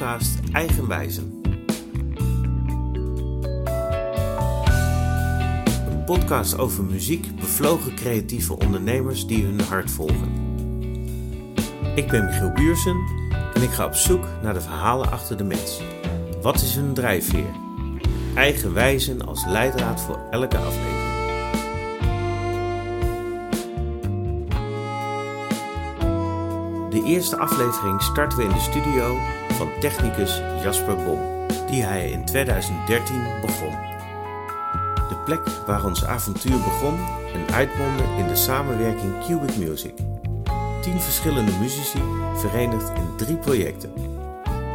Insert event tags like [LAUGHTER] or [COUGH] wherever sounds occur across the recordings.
podcast Eigenwijzen. Een podcast over muziek, bevlogen creatieve ondernemers die hun hart volgen. Ik ben Michiel Buursen en ik ga op zoek naar de verhalen achter de mens. Wat is hun drijfveer? Eigenwijzen als leidraad voor elke aflevering. De eerste aflevering starten we in de studio van technicus Jasper Bom, die hij in 2013 begon. De plek waar ons avontuur begon en uitmondde in de samenwerking Cubic Music. Tien verschillende muzici verenigd in drie projecten.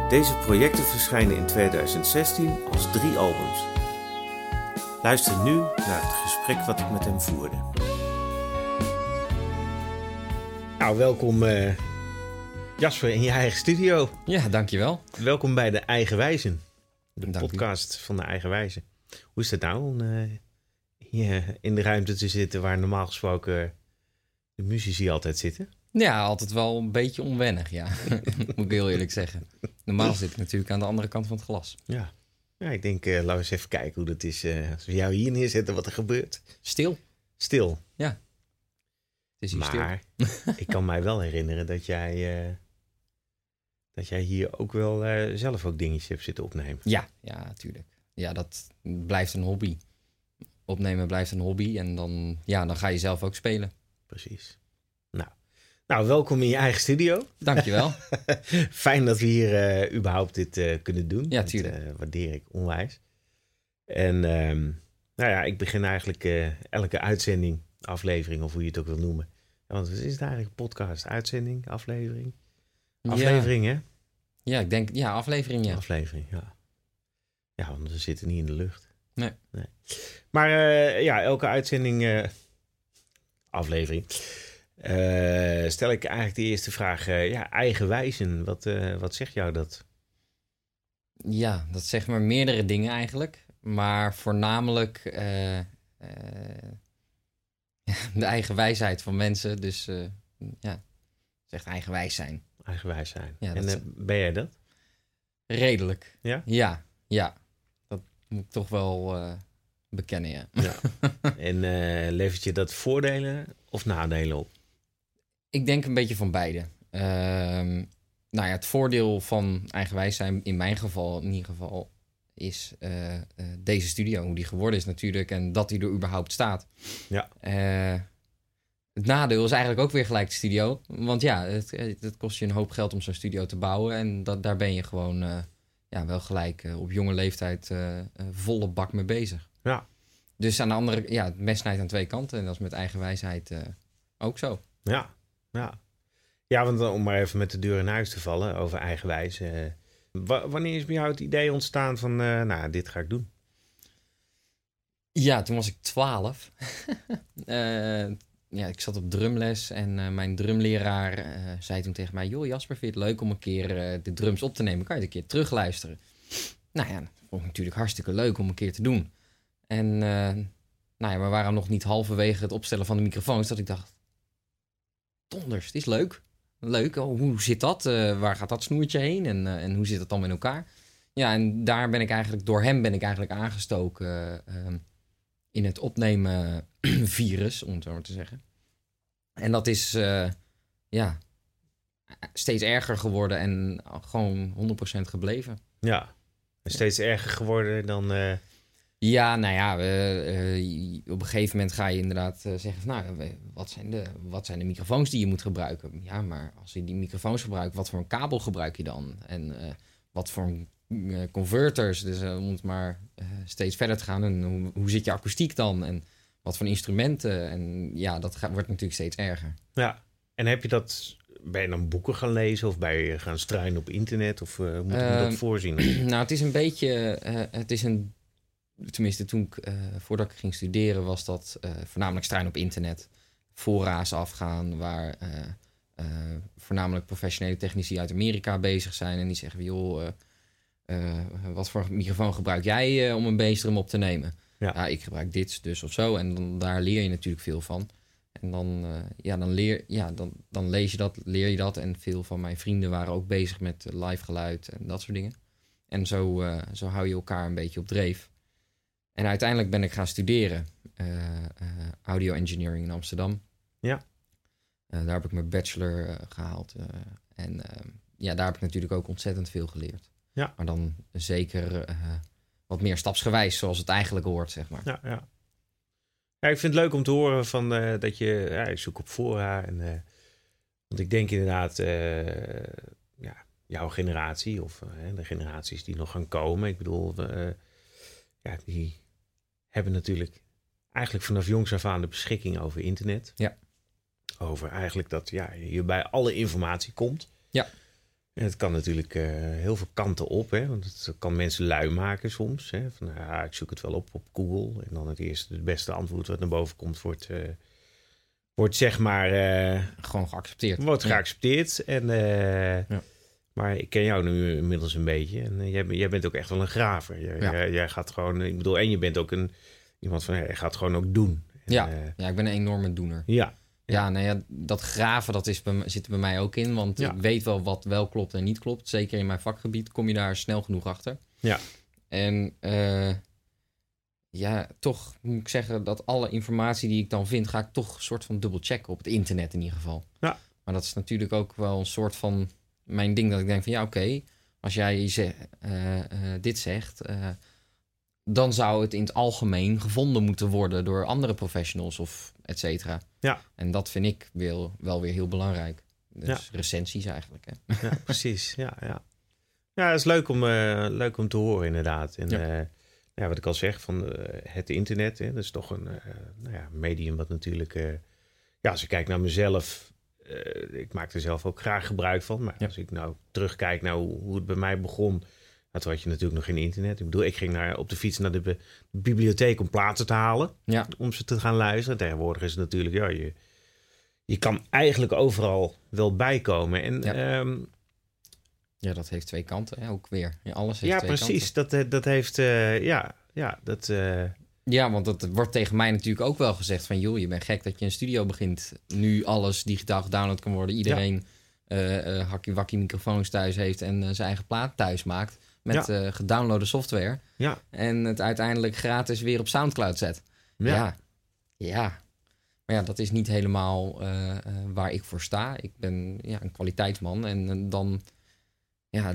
Deze projecten verschijnen in 2016 als drie albums. Luister nu naar het gesprek wat ik met hem voerde. Nou, welkom uh, Jasper in je eigen studio. Ja, dankjewel. Welkom bij de Eigen Wijzen, de Dank podcast u. van de Eigen Wijzen. Hoe is het nou om uh, hier in de ruimte te zitten waar normaal gesproken de muzici altijd zitten? Ja, altijd wel een beetje onwennig, ja. [LAUGHS] Moet ik heel eerlijk zeggen. Normaal zit ik natuurlijk aan de andere kant van het glas. Ja, ja ik denk, uh, laten we eens even kijken hoe dat is uh, als we jou hier neerzetten, wat er gebeurt. Stil. Stil. Ja. Het is hier maar stil. ik kan mij wel herinneren dat jij, dat jij hier ook wel zelf ook dingetjes hebt zitten opnemen. Ja, ja, natuurlijk. Ja, dat blijft een hobby. Opnemen blijft een hobby en dan, ja, dan ga je zelf ook spelen. Precies. Nou, nou, welkom in je eigen studio. Dankjewel. [LAUGHS] Fijn dat we hier uh, überhaupt dit uh, kunnen doen. Ja, tuurlijk. Dat waardeer ik onwijs. En um, nou ja, ik begin eigenlijk elke uitzending, aflevering of hoe je het ook wil noemen. Ja, want wat is het eigenlijk? Podcast, uitzending, aflevering? Aflevering, ja. hè? Ja, ik denk, ja, aflevering, ja. Aflevering, ja. Ja, want we zitten niet in de lucht. Nee. nee. Maar ja, elke uitzending, aflevering... Uh, stel ik eigenlijk de eerste vraag. Ja, eigenwijzen. Wat, wat zegt jou dat? Ja, dat zegt maar meerdere dingen eigenlijk. Maar voornamelijk [LAUGHS] de eigen wijsheid van mensen. Dus ja, zegt eigenwijs zijn. Eigenwijs zijn. Ja, en dat... ben jij dat? Redelijk. Ja? Ja, ja. Dat moet ik toch wel bekennen, ja. ja. [LAUGHS] en levert je dat voordelen of nadelen op? Ik denk een beetje van beide. Uh, nou ja, het voordeel van eigenwijs zijn, in mijn geval in ieder geval, is deze studio, hoe die geworden is natuurlijk en dat die er überhaupt staat. Ja. Het nadeel is eigenlijk ook weer gelijk de studio. Want ja, het, het kost je een hoop geld om zo'n studio te bouwen. En dat, daar ben je gewoon ja, wel gelijk op jonge leeftijd volle bak mee bezig. Ja. Dus aan de andere, ja, het mes snijdt aan twee kanten. En dat is met eigenwijsheid ook zo. Ja, ja. Ja, want om maar even met de deur in huis te vallen over eigenwijs. Wanneer is bij jou het idee ontstaan van, nou, dit ga ik doen? Ja, toen was ik twaalf. uh, [LAUGHS] ja, ik zat op drumles en mijn drumleraar zei toen tegen mij... joh Jasper, vind je het leuk om een keer de drums op te nemen? Kan je het een keer terugluisteren? Nou ja, dat vond ik natuurlijk hartstikke leuk om een keer te doen. En nou ja, we waren nog niet halverwege het opstellen van de microfoons... dat ik dacht, donders, het is leuk. Leuk, oh, hoe zit dat? Waar gaat dat snoertje heen? En, en hoe zit het dan met elkaar? Ja, en daar ben ik eigenlijk, door hem ben ik eigenlijk aangestoken uh, in het opnemen [CLEARS THROAT] virus, om het zo maar te zeggen. En dat is, ja, steeds erger geworden en gewoon 100% gebleven. Ja, steeds erger geworden dan... Ja, nou ja, uh, op een gegeven moment ga je inderdaad zeggen van, nou, wat zijn, de, wat zijn de microfoons die je moet gebruiken? Ja, maar als je die microfoons gebruikt, wat voor een kabel gebruik je dan? En wat voor converters? Dus om het maar steeds verder te gaan. En hoe, hoe zit je akoestiek dan? En wat voor instrumenten? En ja, dat gaat, wordt natuurlijk steeds erger. Ja, en heb je dat ben je dan boeken gaan lezen of ben je gaan struinen op internet? Of uh, moet je dat voorzien? [CLEARS THROAT] nou, het is een beetje, uh, het is een tenminste toen ik, voordat ik ging studeren, was dat voornamelijk struin op internet. Fora's afgaan waar voornamelijk professionele technici uit Amerika bezig zijn. En die zeggen, joh, wat voor microfoon gebruik jij om een bassdrum op te nemen? Ja. ja. ik gebruik dit dus of zo. En dan, daar leer je natuurlijk veel van. En dan, eh, ja, dan, leer, ja, dan, dan lees je dat, leer je dat. En veel van mijn vrienden waren ook bezig met live geluid en dat soort dingen. En zo, eh, zo hou je elkaar een beetje op dreef. En uiteindelijk ben ik gaan studeren. eh, eh, audio engineering in Amsterdam. Ja. Eh, daar heb ik mijn bachelor eh, gehaald. eh, en eh, ja, daar heb ik natuurlijk ook ontzettend veel geleerd. Ja. Maar dan zeker eh, wat meer stapsgewijs, zoals het eigenlijk hoort, zeg maar. Ja, ja. ja, ik vind het leuk om te horen van, eh, dat je, ja, ik zoek op fora. En, eh, want ik denk inderdaad, ja, jouw generatie of de generaties die nog gaan komen. Ik bedoel, ja, die hebben natuurlijk eigenlijk vanaf jongs af aan de beschikking over internet. Ja. Over eigenlijk dat ja, je bij alle informatie komt. Ja. En het kan natuurlijk eh, heel veel kanten op, hè? want het kan mensen lui maken soms. Hè? Van, ja, ik zoek het wel op op Google en dan het eerste, het beste antwoord wat naar boven komt, wordt, eh, wordt zeg maar eh, Gewoon geaccepteerd. wordt Ja. geaccepteerd. En, Ja. Maar ik ken jou nu inmiddels een beetje en jij, ben- jij bent ook echt wel een graver. Jij, Ja. jij, jij gaat gewoon, ik bedoel, en je bent ook een iemand van, ja, je gaat gewoon ook doen. En, Ja. Ja, ik ben een enorme doener. ja, Ja, nou ja, dat graven dat is bij, zit er bij mij ook in. Want Ja. ik weet wel wat wel klopt en niet klopt. Zeker in mijn vakgebied kom je daar snel genoeg achter. Ja. En eh, ja, toch moet ik zeggen dat alle informatie die ik dan vind... ga ik toch een soort van dubbel checken op het internet in ieder geval. Ja. Maar dat is natuurlijk ook wel een soort van mijn ding dat ik denk van... ja, oké, als jij eh, eh, dit zegt... eh, dan zou het in het algemeen gevonden moeten worden door andere professionals of et cetera. Ja. En dat vind ik wel, wel weer heel belangrijk. Dus Ja. recensies eigenlijk. Hè? ja [LAUGHS] precies. Ja, ja. ja, het is leuk om, eh, leuk om te horen inderdaad. En Ja. ja. ja, wat ik al zeg van eh, het internet, hè, dat is toch een eh, nou ja, medium wat natuurlijk... eh, ja, als ik kijk naar mezelf, eh, ik maak er zelf ook graag gebruik van. Maar als ik nou terugkijk naar hoe, hoe het bij mij begon... nou, toen had je natuurlijk nog geen internet. Ik bedoel, ik ging naar, op de fiets naar de bi- bibliotheek om plaatsen te halen. Ja. Om ze te gaan luisteren. Tegenwoordig is het natuurlijk, ja, je, je kan eigenlijk overal wel bijkomen. En Ja. ehm, Ja, dat heeft twee kanten. Hè? Ook weer. Ja, alles heeft ja, twee precies. Dat, eh, dat heeft, eh, ja, ja, dat, eh. Ja, want het wordt tegen mij natuurlijk ook wel gezegd van... joh, je bent gek dat je een studio begint. Nu alles digitaal gedownload kan worden. Iedereen eh eh, hakkie wakkie microfoons thuis heeft... en zijn eigen plaat thuis maakt. Met eh gedownloade software. ja, En het uiteindelijk gratis weer op Soundcloud zet. ja, Ja. ja. Maar ja, dat is niet helemaal eh, eh, waar ik voor sta. Ik ben ja, een kwaliteitsman. En dan, ja,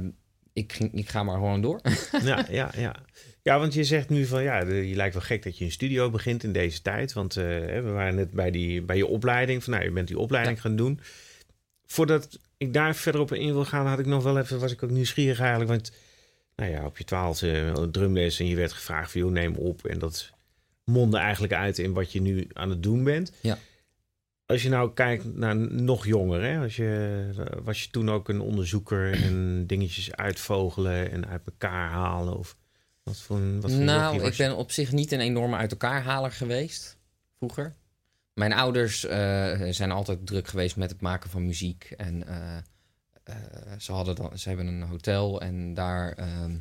ik, ik ga maar gewoon door. [LAUGHS] ja, ja, ja. Ja, want je zegt nu van, ja, je lijkt wel gek dat je een studio begint in deze tijd. Want we waren net bij, die, bij je opleiding, van nou, je bent die opleiding gaan doen. Voordat ik daar verder op in wil gaan, had ik nog wel even, was ik ook nieuwsgierig eigenlijk. Want, nou ja, op je twaalfde drumles en je werd gevraagd van, joh, neem op. En dat mondde eigenlijk uit in wat je nu aan het doen bent. Ja. Als je nou kijkt naar nog jonger, hè? Als je, was je toen ook een onderzoeker en [CLEARS THROAT] dingetjes uitvogelen en uit elkaar halen? Of wat voor, wat voor nou, ik ben op zich niet een enorme uit elkaar haler geweest. Vroeger. Mijn ouders eh, zijn altijd druk geweest met het maken van muziek. En eh, eh, ze, hadden dan, ze hebben een hotel en daar ehm,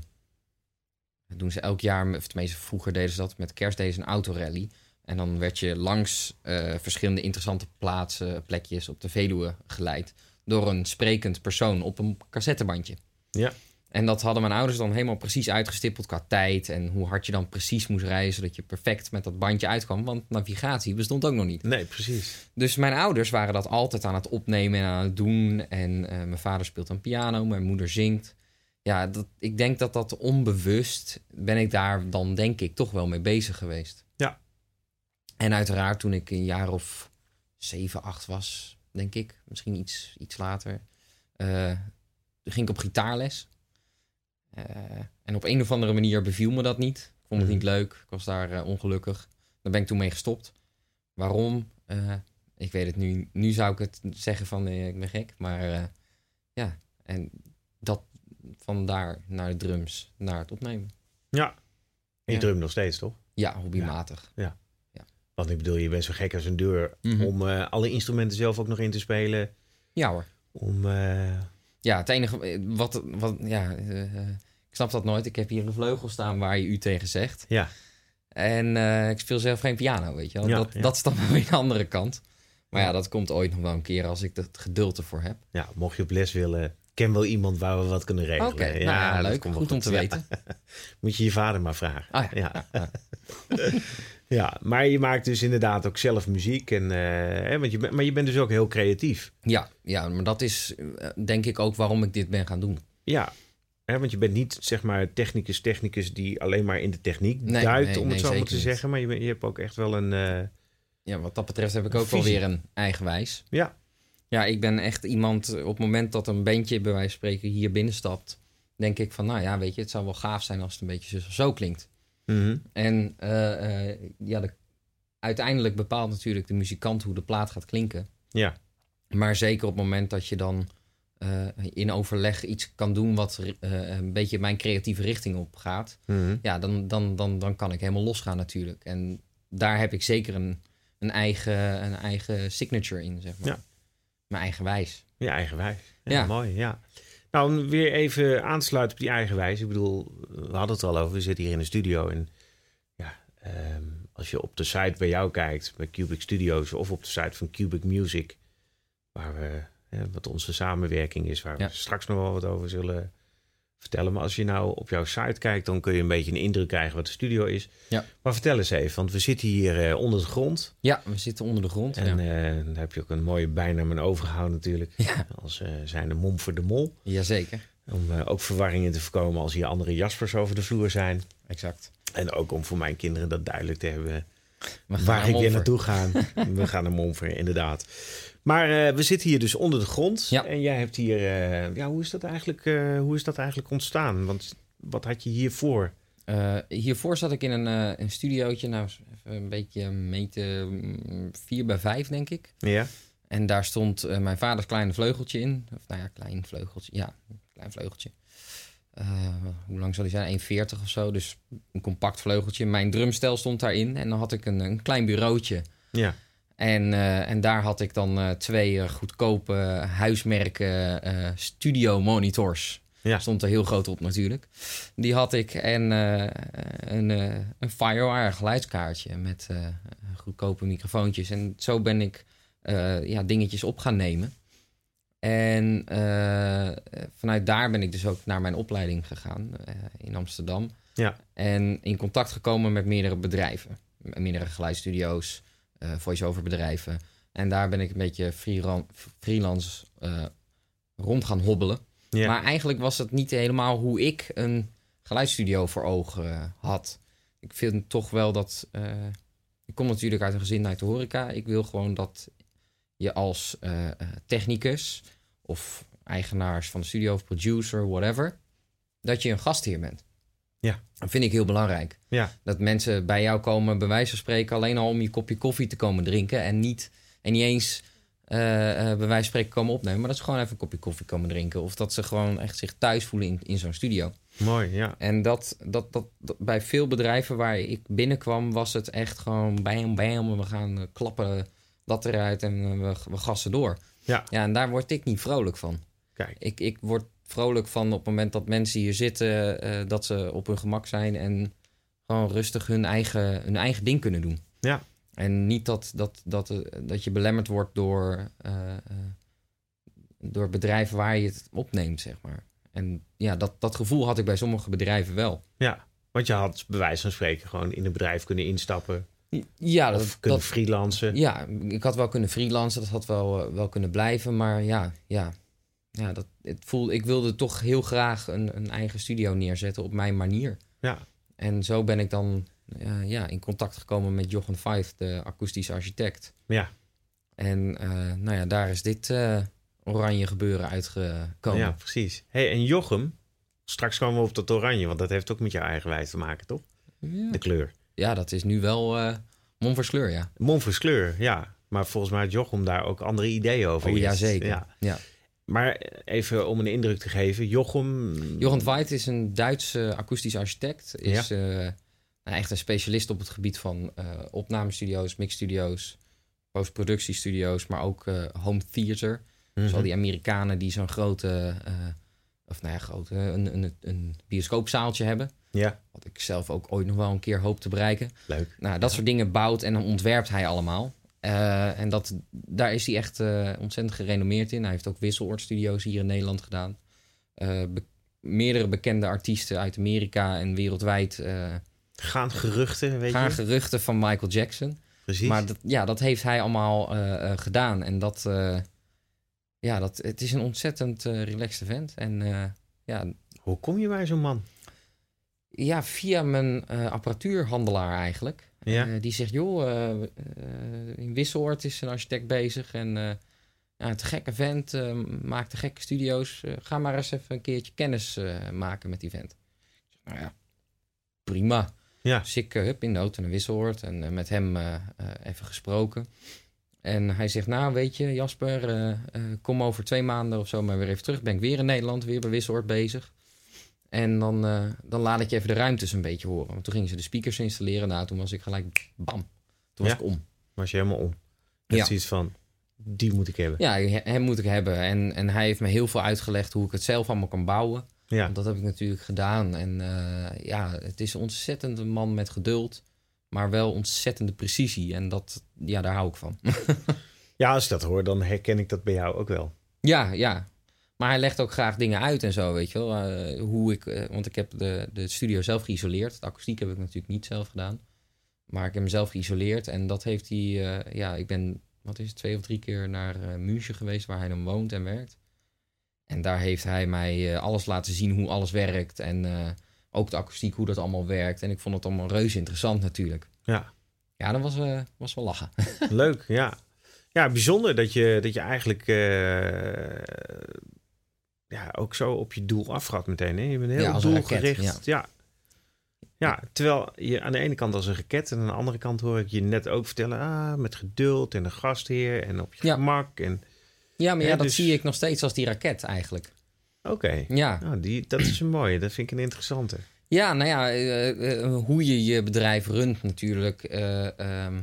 doen ze elk jaar, tenminste vroeger deden ze dat met kerst, deden ze een autorally. En dan werd je langs eh, verschillende interessante plaatsen, plekjes op de Veluwe geleid. Door een sprekend persoon op een cassettebandje. Ja. En dat hadden mijn ouders dan helemaal precies uitgestippeld qua tijd. En hoe hard je dan precies moest rijden, zodat je perfect met dat bandje uitkwam. Want navigatie bestond ook nog niet. Nee, precies. Dus mijn ouders waren dat altijd aan het opnemen en aan het doen. En eh, mijn vader speelt aan piano, mijn moeder zingt. Ja, dat, ik denk dat dat onbewust ben ik daar dan denk ik toch wel mee bezig geweest. Ja. En uiteraard toen ik een jaar of zeven, acht was, denk ik, misschien iets, iets later, eh, ging ik op gitaarles. Eh, en op een of andere manier beviel me dat niet. Ik vond het Mhm. niet leuk. Ik was daar eh, ongelukkig. Daar ben ik toen mee gestopt. Waarom? Eh, ik weet het nu. Nu zou ik het zeggen van ik ben gek. Maar ja, en dat vandaar naar de drums, naar het opnemen. Ja. En je Ja. drumt nog steeds, toch? Ja, hobbymatig. Want ik bedoel, je bent zo gek als een deur Mhm. om alle instrumenten zelf ook nog in te spelen. Ja hoor. Om, Ja, het enige eh, wat, wat ja, eh, eh, ik snap dat nooit. Ik heb hier een vleugel staan waar je u tegen zegt. ja, En ik speel zelf geen piano, weet je wel. Ja, dat, ja. dat is dan [LAUGHS] weer de andere kant. Maar ja, dat komt ooit nog wel een keer als ik het geduld ervoor heb. Ja, mocht je op les willen, ken wel iemand waar we wat kunnen regelen. Oké, nou ja, dat leuk. Goed om te weten. [LAUGHS] Moet je je vader maar vragen. Ah, ja. [LAUGHS] ja. Maar je maakt dus inderdaad ook zelf muziek. En, eh, hè, want je bent, maar je bent dus ook heel creatief. Ja, ja, maar dat is eh, denk ik ook waarom ik dit ben gaan doen. Ja, hè, want je bent niet zeg maar technicus, technicus die alleen maar in de techniek Nee, duikt, nee, om het nee, zo maar te niet. zeggen. Maar je, je hebt ook echt wel een. eh, Ja, wat dat betreft heb ik ook wel weer een eigenwijs. ja, Ja, ik ben echt iemand, op het moment dat een bandje bij wijze van spreken hier binnenstapt, denk ik van, nou ja, weet je, het zou wel gaaf zijn als het een beetje zo, zo klinkt. Mhm, En eh, eh, ja, de, uiteindelijk bepaalt natuurlijk de muzikant hoe de plaat gaat klinken. ja, Maar zeker op het moment dat je dan eh, in overleg iets kan doen wat een beetje mijn creatieve richting op gaat, mhm. ja, dan, dan, dan, dan kan ik helemaal losgaan natuurlijk. En daar heb ik zeker een, een, eigen, een eigen signature in, zeg maar. Ja. Mijn eigen wijs. je eigen wijs. Ja, Ja. mooi. Ja. Nou, om weer even aansluiten op die eigen wijs. Ik bedoel, we hadden het al over. We zitten hier in de studio. En ja, ehm, als je op de site bij jou kijkt, bij Cubic Studios of op de site van Cubic Music, waar we, hè, wat onze samenwerking is, waar Ja. we straks nog wel wat over zullen vertellen. Maar als je nou op jouw site kijkt, dan kun je een beetje een indruk krijgen wat de studio is. Ja. Maar vertel eens even, want we zitten hier eh, onder de grond. Ja, we zitten onder de grond. En ja. eh, daar heb je ook een mooie bijnaam aan overgehouden natuurlijk. Ja. Als eh zijn de mom voor de mol. Jazeker, Om ook verwarringen te voorkomen als hier andere Jaspers over de vloer zijn. exact. En ook om voor mijn kinderen dat duidelijk te hebben waar ik weer naartoe ga. [LAUGHS] we gaan naar Monfer, inderdaad. Maar eh, we zitten hier dus onder de grond. Ja. En jij hebt hier... eh, ja, hoe is, dat eigenlijk, eh, hoe is dat eigenlijk ontstaan? Want wat had je hiervoor? Hiervoor zat ik in een, een studiootje, nou even een beetje meten, mm, 4 bij 5 denk ik. Ja, En daar stond mijn vaders kleine vleugeltje in. Of nou ja, klein vleugeltje. Ja, klein vleugeltje. Hoe lang zal die zijn? 1,40 of zo. Dus een compact vleugeltje. Mijn drumstel stond daarin. En dan had ik een, een klein bureautje. ja, En, eh, en daar had ik dan eh, twee eh, goedkope huismerken studio monitors. Ja. Stond er heel groot op natuurlijk. Die had ik en een, eh, een Firewire geluidskaartje met goedkope microfoontjes. En zo ben ik ja, dingetjes op gaan nemen. En vanuit daar ben ik dus ook naar mijn opleiding gegaan in Amsterdam. Ja. En in contact gekomen met meerdere bedrijven. Meerdere geluidsstudio's, eh voice-over bedrijven. En daar ben ik een beetje freelance eh, rond gaan hobbelen. Maar eigenlijk was het niet helemaal hoe ik een geluidsstudio voor ogen eh, had. Ik vind toch wel dat. ik kom natuurlijk uit een gezin uit de horeca. Ik wil gewoon dat je als technicus of eigenaars van de studio of producer, whatever, dat je een gastheer bent. Ja. Dat vind ik heel belangrijk. ja, Dat mensen bij jou komen, bij wijze van spreken, alleen al om je kopje koffie te komen drinken. En niet, en niet eens eh, bij wijze van spreken komen opnemen. Maar dat ze gewoon even een kopje koffie komen drinken. Of dat ze gewoon echt zich thuis voelen in, in zo'n studio. mooi, ja. En dat, dat, dat, dat- bij veel bedrijven waar ik binnenkwam, was het echt gewoon bam, bam. We gaan eh, klappen dat eruit en we, we gassen door. Ja. ja, en daar word ik niet vrolijk van. Kijk, Ik, ik word vrolijk van op het moment dat mensen hier zitten, eh, dat ze op hun gemak zijn en gewoon rustig hun eigen, hun eigen ding kunnen doen. Ja. En niet dat, dat, dat, eh, dat je belemmerd wordt door, eh, door bedrijven waar je het opneemt, zeg maar. En ja, dat, dat gevoel had ik bij sommige bedrijven wel. ja. Want je had bij wijze van spreken gewoon in een bedrijf kunnen instappen. Ja, dat, of kunnen dat, freelancen. ja, ik had wel kunnen freelancen, dat had wel, wel kunnen blijven. Maar ja, ja, ja dat, het voel, ik wilde toch heel graag een, een eigen studio neerzetten op mijn manier. Ja. En zo ben ik dan eh, ja, in contact gekomen met Jochen Vijf, de akoestische architect. Ja. En eh, nou ja, daar is dit eh, oranje gebeuren uitgekomen. Ja, precies. Hey, en Jochem, straks komen we op dat oranje, want dat heeft ook met jouw eigen wijs te maken, toch? Ja, De kleur. Ja, dat is nu wel eh Monversleur, ja. Monfors kleur, ja. Maar volgens mij had Jochem daar ook andere ideeën over. Oh ja, zeker. Ja. Ja. Maar even om een indruk te geven, Jochem... Jochen Veit is een Duitse akoestisch architect. Is eh, nou, echt een specialist op het gebied van eh opnamestudio's, mixstudio's, postproductiestudio's, maar ook eh, home theater. Dus al die Amerikanen die zo'n grote, of nou ja, grote, een, een, een bioscoopzaaltje hebben. Ja, Wat ik zelf ook ooit nog wel een keer hoop te bereiken. leuk. Nou, dat soort dingen bouwt en dan ontwerpt hij allemaal. Eh, en dat, daar is hij echt eh, ontzettend gerenommeerd in. Hij heeft ook wisseloordstudio's hier in Nederland gedaan. Eh, be- meerdere bekende artiesten uit Amerika en wereldwijd Gaan geruchten, weet gaan je? geruchten van Michael Jackson. Precies. Maar dat, ja, dat heeft hij allemaal gedaan. En dat, ja, dat, het is een ontzettend relaxed event. En ja, Hoe kom je bij zo'n man? ja, via mijn apparatuurhandelaar eigenlijk. Ja. Eh, die zegt, joh, eh, eh, in Wisseloord is een architect bezig en ja, te gekke vent, maakt te gekke studio's. Ga maar eens even een keertje kennis maken met die vent. Ik zeg, nou ja, prima. Ja. Dus ik hup in de auto naar Wisseloord en met hem even gesproken. En hij zegt, nou weet je Jasper, kom over twee maanden of zo maar weer even terug. Ben ik weer in Nederland, weer bij Wisseloord bezig. En dan, eh, dan laat ik je even de ruimtes een beetje horen. Want toen gingen ze de speakers installeren. Nou, toen was ik gelijk, bam, toen was Ja. ik om. Was je helemaal om. Ja. van, die moet ik hebben. Ja, he- hem moet ik hebben. En, en hij heeft me heel veel uitgelegd hoe ik het zelf allemaal kan bouwen. Ja. Want dat heb ik natuurlijk gedaan. En eh, ja, het is een man met geduld. Maar wel ontzettende precisie. En dat, ja, daar hou ik van. [LAUGHS] Ja, als ik dat hoor, dan herken ik dat bij jou ook wel. ja, ja. Maar hij legt ook graag dingen uit en zo, weet je wel. Eh, hoe ik, eh, want ik heb de, de studio zelf geïsoleerd. De akoestiek heb ik natuurlijk niet zelf gedaan. Maar ik heb hem zelf geïsoleerd. En dat heeft hij... eh, ja, ik ben, wat is het, twee of drie keer naar München geweest... waar hij dan woont en werkt. En daar heeft hij mij alles laten zien hoe alles werkt. En ook de akoestiek, hoe dat allemaal werkt. En ik vond het allemaal reuze interessant natuurlijk. Ja. Ja, dat was, was wel lachen. [LAUGHS] Leuk, ja. Ja, bijzonder dat je, dat je eigenlijk ja, ook zo op je doel afgaat meteen. Hè? Je bent heel Ja, doelgericht. raket, ja. Ja. terwijl je aan de ene kant als een raket en aan de andere kant hoor ik je net ook vertellen, ah, met geduld en een gastheer en op je Ja. gemak. En Ja, maar ja, dat dus- zie ik nog steeds als die raket eigenlijk. oké, Ja, nou, die, dat is een mooie. Dat vind ik een interessante. ja nou ja, eh, eh, hoe je je bedrijf runt natuurlijk eh, ehm,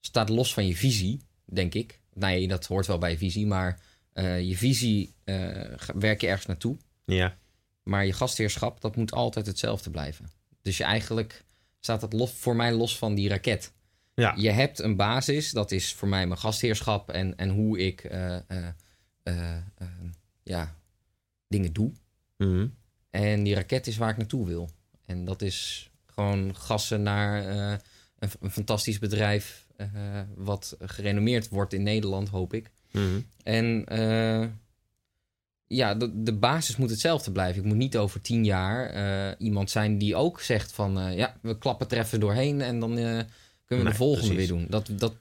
staat los van je visie, denk ik. Nee, dat hoort wel bij je visie, maar eh, je visie eh, werk je ergens naartoe. Ja, Maar je gastheerschap, dat moet altijd hetzelfde blijven. Dus je eigenlijk staat dat los, voor mij los van die raket. ja, Je hebt een basis, dat is voor mij mijn gastheerschap en, en hoe ik eh, ja, dingen doe. Mhm. En die raket is waar ik naartoe wil. En dat is gewoon gassen naar een, een fantastisch bedrijf. wat gerenommeerd wordt in Nederland, hoop ik. Mhm. En eh, ja, de, de basis moet hetzelfde blijven. Ik moet niet over tien jaar eh, iemand zijn die ook zegt van... eh, ja, we klappen er even doorheen en dan kunnen we Nee, de volgende precies. weer doen. Dat, dat,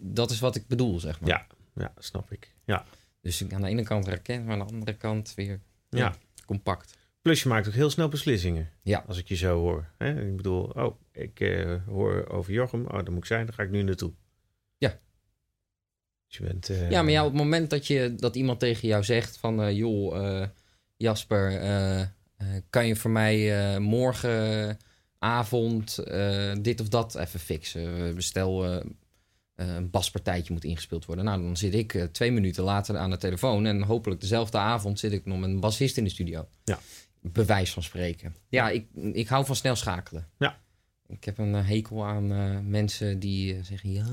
dat is wat ik bedoel, zeg maar. Ja. ja, snap ik. Ja. Dus aan de ene kant raket, maar aan de andere kant weer ja, Ja. compact. Plus je maakt ook heel snel beslissingen. Ja. Als ik je zo hoor. Hè? Ik bedoel, oh, ik hoor over Jochem. Oh, dat moet ik zijn. Dan ga ik nu naartoe. Ja. Dus je bent... eh, Ja, maar ja, op het moment dat, je, dat iemand tegen jou zegt van... eh, joh, eh, Jasper, eh, eh, kan je voor mij eh, morgenavond eh, dit of dat even fixen? Stel, eh, een baspartijtje moet ingespeeld worden. Nou, dan zit ik eh, twee minuten later aan de telefoon... en hopelijk dezelfde avond zit ik nog met een bassist in de studio. Ja. Bewijs van spreken. Ja, ik, ik hou van snel schakelen. Ja. Ik heb een hekel aan eh, mensen die zeggen... ja,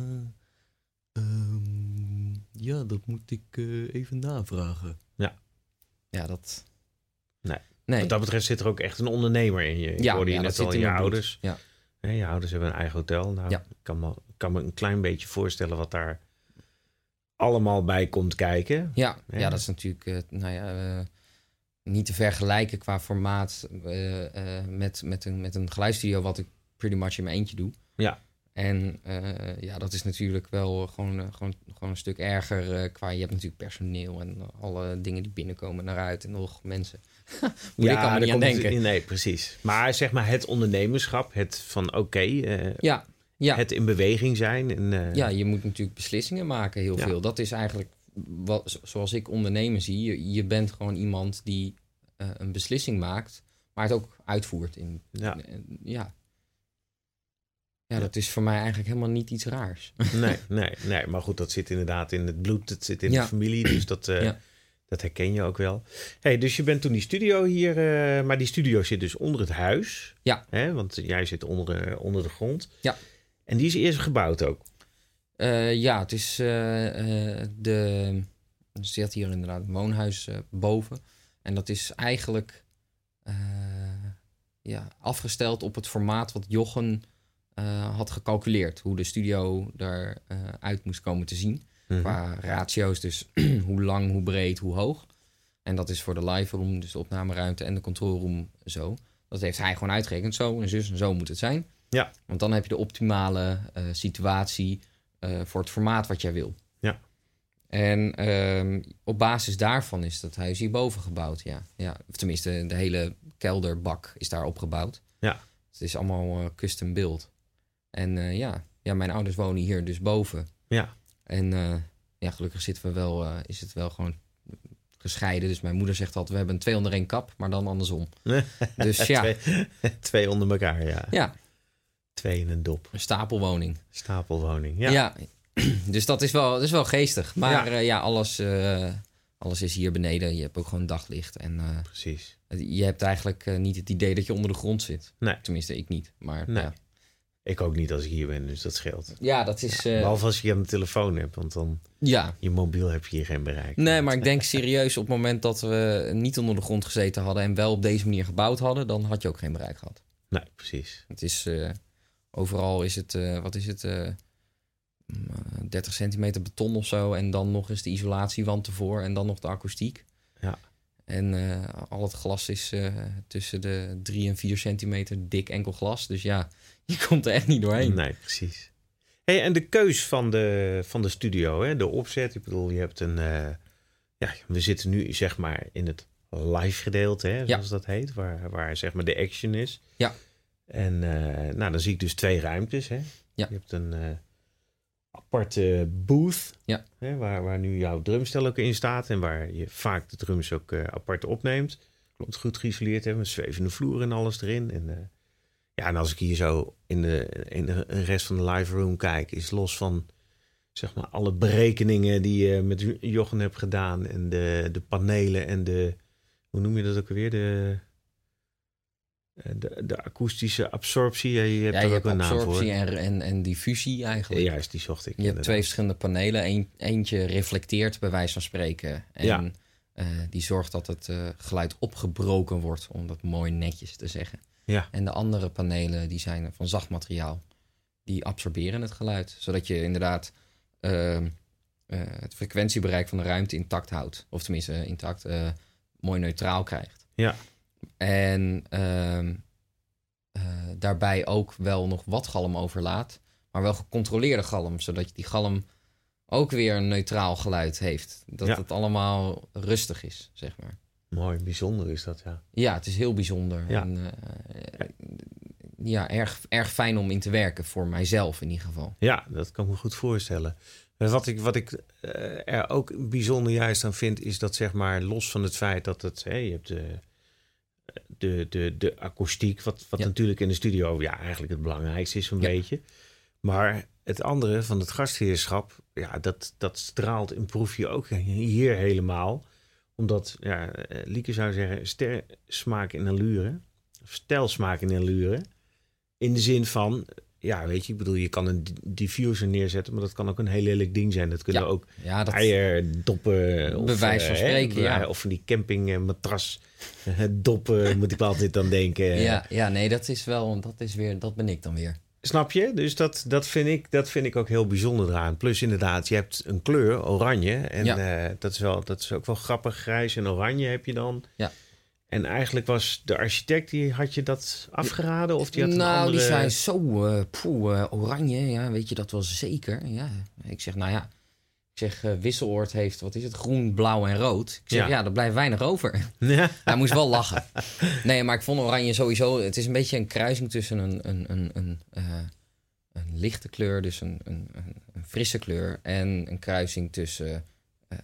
Ehm, ja, dat moet ik eh, even navragen. Ja. Ja, dat... Nee. Nee. Wat dat betreft zit er ook echt een ondernemer in je. Ik ja, hoorde je ja, net dat al, in je ouders. Ja. Hè, je ouders hebben een eigen hotel. Nou, Ja. ik kan me, kan me een klein beetje voorstellen wat daar allemaal bij komt kijken. Ja, Ja. ja, dat is natuurlijk eh, nou ja, eh, niet te vergelijken qua formaat eh, eh, met, met, een, met een geluidsstudio wat ik pretty much in mijn eentje doe. Ja. En eh, ja, dat is natuurlijk wel gewoon, eh, gewoon, gewoon een stuk erger eh, qua... Je hebt natuurlijk personeel en alle dingen die binnenkomen naar uit en nog mensen. [LAUGHS] Moet ik allemaal daar niet aan het- denken. Nee, precies. Maar zeg maar het ondernemerschap, het van oké, eh, Ja, ja. het in beweging zijn. En, eh, Ja, je moet natuurlijk beslissingen maken, heel Ja. veel. Dat is eigenlijk wat, zo- zoals ik ondernemen zie. Je, je bent gewoon iemand die eh, een beslissing maakt, maar het ook uitvoert. In, Ja. in- ja. Ja, dat is voor mij eigenlijk helemaal niet iets raars. Nee, nee, nee. Maar goed, dat zit inderdaad in het bloed. Het zit in Ja. de familie. Dus dat, eh, Ja. dat herken je ook wel. Hey, dus je bent toen die studio hier. eh, maar die studio zit dus onder het huis. Ja. Hè? Want jij zit onder, eh, onder de grond. Ja. En die is eerst gebouwd ook. Ja, het is de. Er zit hier inderdaad een woonhuis boven. En dat is eigenlijk ja, afgesteld op het formaat wat Jochen eh, had gecalculeerd. Hoe de studio eruit uit moest komen te zien. Mhm. Qua ratio's, dus [CLEARS THROAT] hoe lang, hoe breed, hoe hoog. En dat is voor de live room, dus de opnameruimte en de control room zo. Dat heeft hij gewoon uitgerekend. Zo en zus en zo moet het zijn. Ja. Want dan heb je de optimale eh, situatie eh, voor het formaat wat jij wil. Ja. En ehm, op basis daarvan is dat huis hierboven gebouwd. Ja. Ja. Of tenminste, de hele kelderbak is daar opgebouwd. Ja. Het is allemaal custom build. En eh, ja. ja, mijn ouders wonen hier dus boven. Ja. En eh, ja, gelukkig zitten we wel, eh, is het wel gewoon gescheiden. Dus mijn moeder zegt altijd, we hebben een twee onder één kap, maar dan andersom. [LAUGHS] Dus ja, twee, [LAUGHS] twee onder elkaar, ja. ja Twee in een dop. een stapelwoning. Stapelwoning. Ja. Ja. [CLEARS THROAT] dus dat is wel, dat is wel geestig. Maar Ja. ja, alles, alles is hier beneden. Je hebt ook gewoon daglicht. En Precies. je hebt eigenlijk niet het idee dat je onder de grond zit. Nee. Tenminste, ik niet. Maar Nee. ja. Ik ook niet als ik hier ben, dus dat scheelt. ja, dat is... eh, Behalve als je aan de telefoon hebt, want dan ja, je mobiel heb je hier geen bereik. Nee, maar ik denk serieus op het moment dat we niet onder de grond gezeten hadden en wel op deze manier gebouwd hadden, dan had je ook geen bereik gehad. Nee, precies. Het is eh, overal is het, eh, wat is het, mm, eh, 30 centimeter beton of zo en dan nog eens de isolatiewand ervoor en dan nog de akoestiek. Ja. En al het glas is tussen de 3 en 4 centimeter dik enkel glas. Dus ja, je komt er echt niet doorheen. Nee, precies. Hey, en de keus van de, van de studio, hè? de opzet. Ik bedoel, je hebt een... eh, ja, we zitten nu zeg maar in het live gedeelte, hè, zoals dat heet. Waar, waar zeg maar de action is. Ja. En eh, nou, dan zie ik dus twee ruimtes. Hè? Ja. Je hebt een eh, aparte booth. Ja. Hè, waar, waar nu jouw drumstel ook in staat. En waar je vaak de drums ook apart opneemt. Klopt goed geïsoleerd hebben. Zwevende vloer en alles erin. En ja, en als ik hier zo in de, in de rest van de live room kijk, is los van zeg maar alle berekeningen die je met Jochen hebt gedaan en de, de panelen en de, hoe noem je dat ook alweer? De, eh, de, de akoestische absorptie. Je hebt Ja, je ook hebt een naam voor. absorptie en, en, en diffusie Ja, eigenlijk. juist, die zocht ik. Je hebt twee verschillende panelen. Eén, eentje reflecteert bij wijze van spreken. En Ja. eh, die zorgt dat het eh, geluid opgebroken wordt, om dat mooi netjes te zeggen. Ja. En de andere panelen die zijn van zacht materiaal. Die absorberen het geluid. Zodat je inderdaad ehm, eh, het frequentiebereik van de ruimte intact houdt. Of tenminste eh, intact, eh, mooi neutraal krijgt. Ja. En ehm, eh, daarbij ook wel nog wat galm overlaat. Maar wel gecontroleerde galm. Zodat je die galm ook weer een neutraal geluid heeft. Dat Ja. het allemaal rustig is, zeg maar. Mooi, bijzonder is dat, ja. Ja, het is heel bijzonder. Ja. En, eh, ja, erg, erg fijn om in te werken, voor mijzelf in ieder geval. Ja, dat kan ik me goed voorstellen. Wat ik, wat ik eh, er ook bijzonder juist aan vind, is dat zeg maar los van het feit dat het, je hebt de, de, de, de akoestiek, wat, wat Ja. natuurlijk in de studio ja, eigenlijk het belangrijkste is, een Ja. beetje. Maar het andere van het gastheerschap, ja, dat, dat straalt en proef je ook hier helemaal. Omdat, ja, eh, Lieke zou zeggen, ster, smaak en allure. Of stijl, smaak en allure. In de zin van, ja, weet je, ik bedoel, je kan een di- diffuser neerzetten, maar dat kan ook een heel lelijk ding zijn. Dat kunnen Ja, ook Ja, dat, eierdoppen. Of, Bij wijze van eh, hè, spreken, ja. Of van die campingmatras [LAUGHS] doppen, moet ik wel altijd dan denken. ja, ja, nee, dat is wel, dat is weer, dat ben ik dan weer. Snap je? Dus dat, dat, vind ik, dat vind ik ook heel bijzonder eraan. Plus inderdaad, je hebt een kleur, oranje. En Ja. eh, dat, is wel, dat is ook wel grappig. Grijs en oranje heb je dan. Ja. En eigenlijk was de architect, die had je dat afgeraden? Of die had een nou, andere... die zei zo, eh poeh, eh, oranje, ja, weet je dat wel zeker? Ja, ik zeg, nou ja, ik zeg, eh, Wisseloord heeft, wat is het, groen, blauw en rood. Ik zeg, Ja. ja, er blijft weinig over. [LAUGHS] Ja. [LAUGHS] Hij moest wel lachen. Nee, maar ik vond oranje sowieso... Het is een beetje een kruising tussen een, een, een, een, eh, een lichte kleur, dus een, een, een, frisse kleur... en een kruising tussen eh,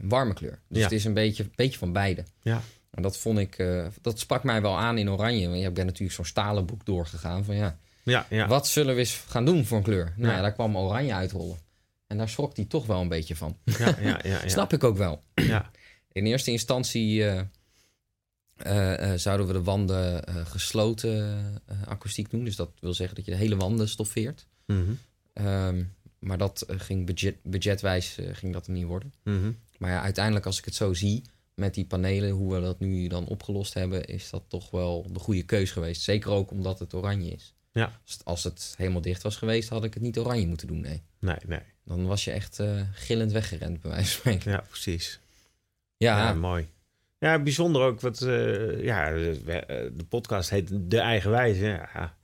een warme kleur. Dus Ja. het is een beetje, beetje van beide. Ja. En dat vond ik... dat sprak mij wel aan in oranje. Want je bent natuurlijk zo'n stalen boek doorgegaan van ja... Ja, ja. Wat zullen we eens gaan doen voor een kleur? Nou Ja. ja, daar kwam oranje uitrollen. En daar schrok hij toch wel een beetje van. ja, ja, ja, ja. [LAUGHS] Snap ik ook wel. Ja. In eerste instantie eh, eh, eh, zouden we de wanden gesloten akoestiek doen. Dus dat wil zeggen dat je de hele wanden stoffeert. Mhm. Ehm, maar dat ging budget, budgetwijs ging dat er niet worden. Mhm. Maar ja, uiteindelijk als ik het zo zie met die panelen, hoe we dat nu dan opgelost hebben, is dat toch wel de goede keus geweest. Zeker ook omdat het oranje is. Ja. Als het, als het helemaal dicht was geweest, had ik het niet oranje moeten doen, nee. Nee, nee. Dan was je echt eh, gillend weggerend, bij wijze van spreken. Ja, precies. Ja, Ja, mooi. Ja, bijzonder ook wat. eh, ja, de, eh, de podcast heet De Eigen Wijze. Ja.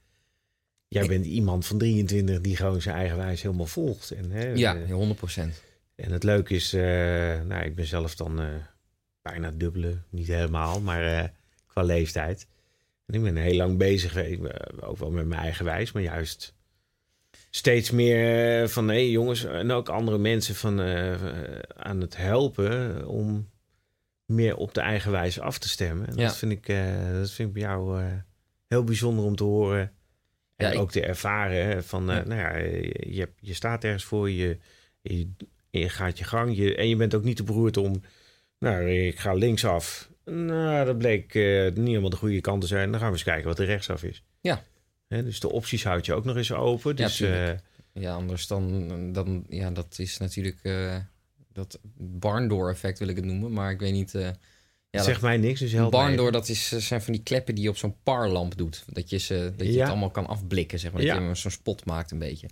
Jij Ik- bent iemand van 23 die gewoon zijn eigen wijze helemaal volgt. En, hè, ja, eh, 100%. en het leuke is, nou, ik ben zelf dan bijna dubbele, niet helemaal, maar qua leeftijd. En ik ben heel lang bezig, eh, ook wel met mijn eigen wijs, maar juist steeds meer eh, van, hey, jongens, en ook andere mensen van, eh, aan het helpen om meer op de eigen wijze af te stemmen. En Ja. dat, vind ik, dat vind ik bij jou heel bijzonder om te horen. En Ja, ik- ook te ervaren van, Ja. nou ja, je, je, staat ergens voor, je, je, je gaat je gang. Je, en je bent ook niet te beroerd om, nou, ik ga linksaf. Nou, dat bleek eh, niet helemaal de goede kant te zijn. Dan gaan we eens kijken wat er rechtsaf is. Ja. Hè, dus de opties houd je ook nog eens open. Ja, Dus eh, Ja, anders dan, dan ja, dat is natuurlijk eh, dat barndoor effect wil ik het noemen, maar ik weet niet. Eh ja, zeg mij niks, dus help mij barndoor, dat is, zijn van die kleppen die je op zo'n parlamp doet. Dat je, ze, dat je Ja. het allemaal kan afblikken, zeg maar. Dat Ja. je zo'n spot maakt een beetje.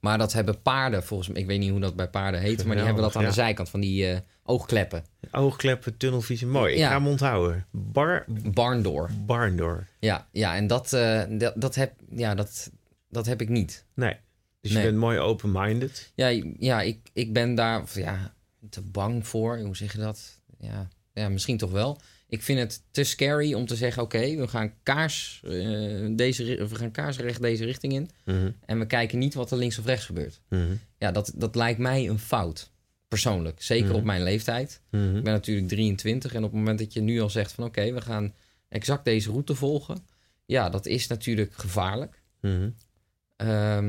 Maar dat hebben paarden, volgens mij, ik weet niet hoe dat bij paarden heet, maar die hebben dat aan de zijkant van die eh, oogkleppen. Oogkleppen, tunnelvisie, mooi. Ik Ja. ga hem onthouden. Bar, Barndoor. barndoor. Ja, ja en dat, eh, dat, dat, heb, ja, dat, dat heb ik niet. Nee. Dus Nee. je bent mooi open-minded. Ja, ja ik, ik ben daar ja, te bang voor. Hoe zeg je dat? Ja, ja, misschien toch wel. Ik vind het te scary om te zeggen: oké, we gaan kaars, eh, deze, we gaan kaarsrecht deze richting in. Mhm, En we kijken niet wat er links of rechts gebeurt. mhm, Ja, dat, dat lijkt mij een fout. Persoonlijk. Zeker Mhm. op mijn leeftijd. Ik ben natuurlijk 23. En op het moment dat je nu al zegt: van oké, we gaan exact deze route volgen. Ja, dat is natuurlijk gevaarlijk. Ehm,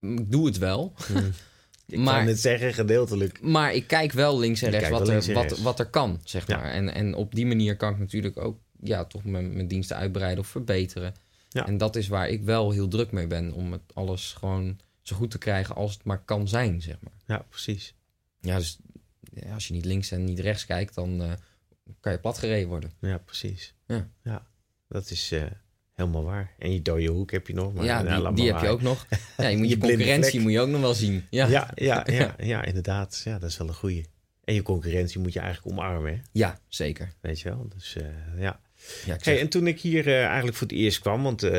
ik doe het wel. [LAUGHS] Ik Maar- kan het zeggen, gedeeltelijk. Maar ik kijk wel links en rechts wat er, en wat, rechts. wat er kan, zeg Ja. maar. En, en op die manier kan ik natuurlijk ook ja, toch mijn, mijn diensten uitbreiden of verbeteren. Ja. En dat is waar ik wel heel druk mee ben. Om het alles gewoon zo goed te krijgen als het maar kan zijn, zeg maar. Ja, precies. Ja, dus ja, als je niet links en niet rechts kijkt, dan eh, kan je platgereden worden. Ja, precies. Ja. ja dat is eh, helemaal waar. En je dode hoek heb je nog. Maar, ja, nou, die, die heb je ook nog. [LAUGHS] Ja, je moet je, concurrentie vlek. moet je ook nog wel zien. Ja, Ja, ja, [LAUGHS] ja, ja, inderdaad. Ja, dat is wel een goeie. En je concurrentie moet je eigenlijk omarmen, hè? Ja, zeker. weet je wel. Dus eh, ja. Ja, ik Hey, en toen ik hier eh, eigenlijk voor het eerst kwam, want eh,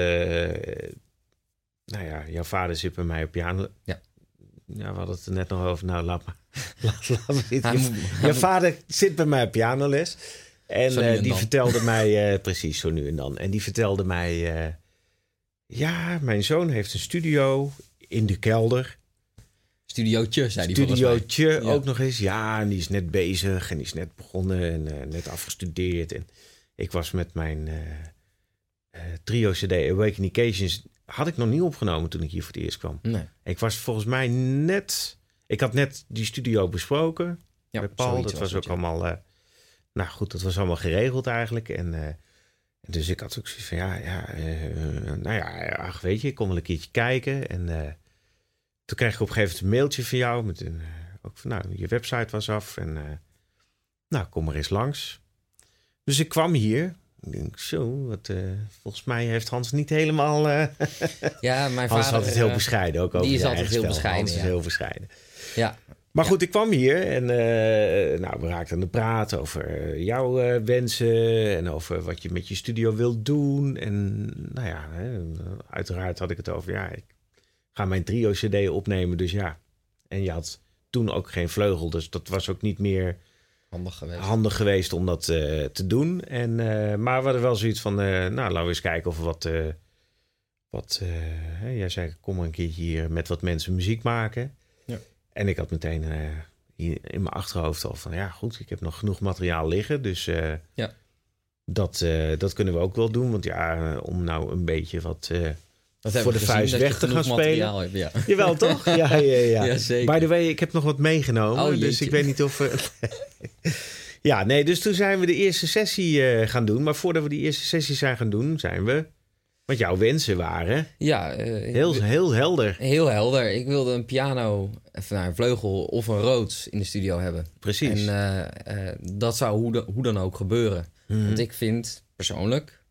nou ja, jouw vader zit bij mij op piano. Ja. Ja, we hadden het er net nog over. Nou, laat maar. [LAUGHS] Laat, laat maar zitten. Hij Je- Jouw vader zit bij mij op pianoles. En eh, en die vertelde [LAUGHS] mij, eh, precies zo nu en dan. En die vertelde mij, eh, ja, mijn zoon heeft een studio in de kelder. Studiootje, zei hij. Studiootje Ja. ook nog eens. Ja, en die is net bezig en die is net begonnen en net afgestudeerd. En ik was met mijn trio CD Awakening had ik nog niet opgenomen toen ik hier voor het eerst kwam. Nee. Ik was volgens mij net, ik had net die studio besproken Ja, bij Paul. Dat was het, ook ja. allemaal, nou goed, dat was allemaal geregeld eigenlijk. En eh, dus ik had ook zoiets van, ja, ja eh, nou ja, ach, weet je, ik kom wel een keertje kijken. En eh, toen kreeg ik op een gegeven moment een mailtje van jou. Met een, ook van, nou, je website was af. En nou, kom maar eens langs. Dus ik kwam hier. Ik denk, zo, wat, volgens mij heeft Hans niet helemaal... Ja, mijn Hans is vader... altijd heel bescheiden, ook over die is altijd heel bescheiden, Hans is heel bescheiden. Ja, Maar goed, ik kwam hier en eh, nou, we raakten aan de praat over eh, jouw eh, wensen en over wat je met je studio wilt doen. En nou ja, hè, uiteraard had ik het over, ja, ik ga mijn trio CD opnemen, dus ja. En je had toen ook geen vleugel, dus dat was ook niet meer handig geweest. handig geweest om dat te doen. En, maar we hadden wel zoiets van, nou, laten we eens kijken of we wat... wat hè, jij zei, kom een keertje hier met wat mensen muziek maken. En ik had meteen hier in mijn achterhoofd al van... ja, goed, ik heb nog genoeg materiaal liggen. Dus eh, Ja. dat, eh, dat kunnen we ook wel doen. Want ja, om nou een beetje wat... voor de vuist weg te gaan materiaal hebt, ja. Jawel, toch? Ja, ja, ja. [LAUGHS] Ja, zeker. By the way, ik heb nog wat meegenomen. Oh, dus ik weet niet of... we- [LAUGHS] ja, nee, dus toen zijn we de eerste sessie gaan doen. Maar voordat we die eerste sessie zijn gaan doen, zijn we... Want jouw wensen waren Ja, eh, heel, heel helder. heel helder. Ik wilde een piano, of nou, een vleugel of een Rhodes in de studio hebben. Precies. En eh, eh, dat zou hoe, de- hoe dan ook gebeuren. Mhm. Want ik vind persoonlijk,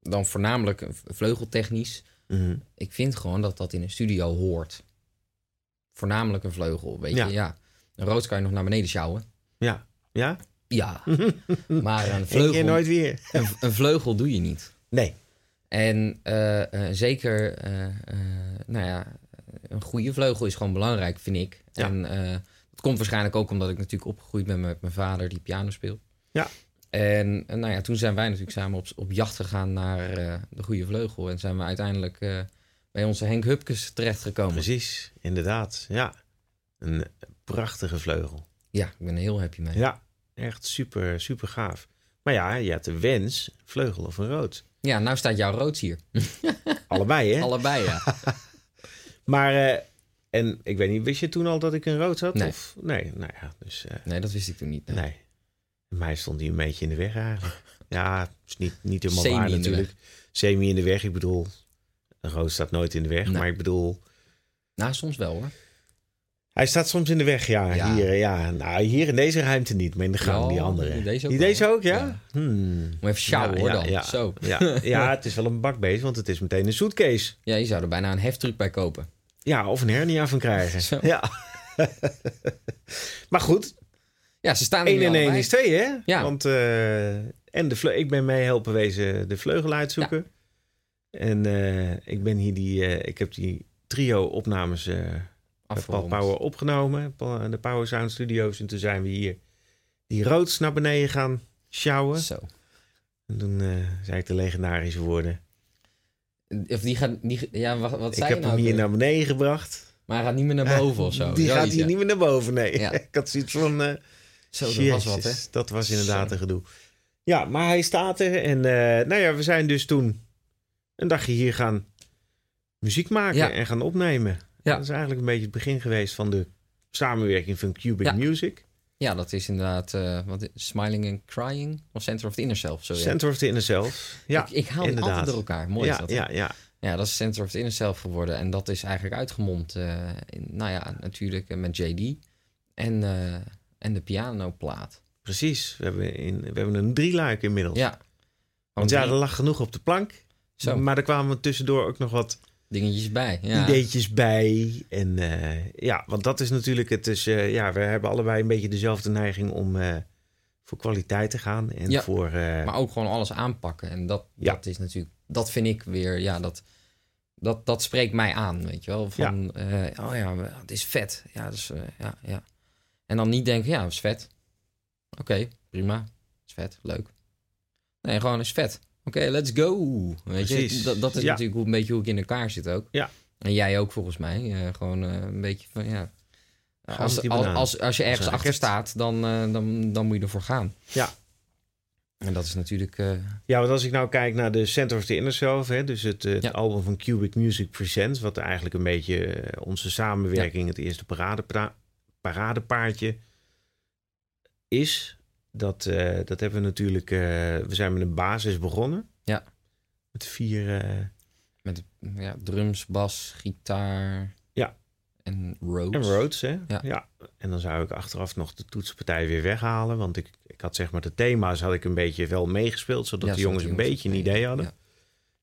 dan voornamelijk vleugeltechnisch, Mhm. ik vind gewoon dat dat in een studio hoort. Voornamelijk een vleugel, weet Ja. je. Ja. Een Rhodes kan je nog naar beneden sjouwen. Ja. Ja? Ja, [LAUGHS] maar een vleugel, nooit weer. een, een vleugel doe je niet. Nee. En eh, eh, zeker, eh, nou ja, een goede vleugel is gewoon belangrijk, vind ik. Ja. En het komt waarschijnlijk ook omdat ik natuurlijk opgegroeid ben met mijn vader die piano speelt. Ja. En nou ja, toen zijn wij natuurlijk samen op, op jacht gegaan naar de goede vleugel. En zijn we uiteindelijk bij onze Henk Hupkes terechtgekomen. Precies, inderdaad. Ja. Een prachtige vleugel. Ja, ik ben er heel happy mee. Ja, echt super, super gaaf. Maar ja, je had de wens, vleugel of een rood. Ja, nou staat jouw roods hier. [LAUGHS] Allebei, hè? Allebei, ja. [LAUGHS] Maar, eh, en ik weet niet, wist je toen al dat ik een rood had? Nee. Of? Nee, nou ja, dus eh, Nee, dat wist ik toen niet. nee. nee. Mij stond hij een beetje in de weg eigenlijk. Ja, is niet, niet helemaal Semi waar natuurlijk. Semi in de weg, ik bedoel, een rood staat nooit in de weg. Nee. Maar ik bedoel, Nou, soms wel hoor. Hij staat soms in de weg, ja. Ja. Hier, ja. Nou, hier in deze ruimte niet, maar in de gang, die andere. in deze ook die wel. deze ook, ja? Ja. Hmm. Moet even sjouwen Ja, hoor dan. ja. Zo. Ja, ja, [LAUGHS] het is wel een bakbeest, want het is meteen een suitcase. Ja, je zou er bijna een heftruck bij kopen. Ja, of een hernia van krijgen. [LAUGHS] Zo. Ja. maar goed, Ja, ze staan er 1 nu en 1 allebei. is 2, hè? Ja. Want, eh, en de ik ben mee helpen wezen de vleugel uitzoeken. En eh, ik ben hier die, eh, ik heb die trio opnames Afgerond. Power opgenomen. De Power Sound Studios. En toen zijn we hier die roods naar beneden gaan sjouwen. Zo. En toen eh, zei ik de legendarische woorden. Of die gaat... Die, ja, wat, wat ik zei heb je nou? hem hier weer? naar beneden gebracht. Maar hij gaat niet meer naar boven of zo. [LAUGHS] Die gaat hier ja. niet meer naar boven, nee. Ja. [LAUGHS] ik had zoiets van... eh, Zo, dat was wat, hè? Dat was inderdaad Zo. een gedoe. Ja, maar hij staat er. En eh, nou ja, we zijn dus toen een dagje hier gaan muziek maken Ja. en gaan opnemen. Ja. Dat is eigenlijk een beetje het begin geweest van de samenwerking van Cubic Ja. Music. Ja, dat is inderdaad... eh, wat, Smiling and Crying? Of Center of the Inner Self? Sorry. Center of the Inner Self. Ja, ik, ik haal inderdaad. altijd door elkaar. Mooi ja, is dat, hè? ja, ja. Ja, dat is Center of the Inner Self geworden. En dat is eigenlijk uitgemond, eh, in, nou ja, natuurlijk met JD. En, eh, en de pianoplaat. Precies. We hebben, in, we hebben een drieluik inmiddels. Ja. Want ja, er lag genoeg op de plank. Zo, Maar er kwamen tussendoor ook nog wat dingetjes bij. Ja. ideetjes bij. En eh, ja, want dat is natuurlijk het. Is, eh, ja, we hebben allebei een beetje dezelfde neiging om eh, voor kwaliteit te gaan. En Ja, voor. Maar ook gewoon alles aanpakken. En dat, Ja. dat is natuurlijk, dat vind ik weer, ja, dat, dat, dat spreekt mij aan, weet je wel. Van, oh ja, het is vet. Ja, dus, ja, ja. En dan niet denken, ja, het is vet. Oké, prima. is vet, leuk. Nee, gewoon is vet. Oké, let's go. Weet je, dat, dat is Ja. natuurlijk hoe, een beetje hoe ik in elkaar zit ook. Ja. En jij ook volgens mij. Eh, gewoon eh, een beetje van, ja. Als, als, als, als je ergens achter staat, dan, eh, dan, dan moet je ervoor gaan. Ja. En dat is natuurlijk... Ja, want als ik nou kijk naar de Center of the Inner Self, hè, dus het, het Ja. album van Cubic Music Presents, wat eigenlijk een beetje onze samenwerking, het eerste paradepaardje is. Dat, eh, dat hebben we natuurlijk, eh, we zijn met een basis begonnen. Ja. Met vier, eh, Met ja, drums, bas, gitaar. Ja. En Rhodes. en Rhodes, hè? Ja. En dan zou ik achteraf nog de toetspartij weer weghalen, want ik, ik had zeg maar de thema's had ik een beetje wel meegespeeld, zodat Ja, de jongens een beetje een idee hadden. Ja.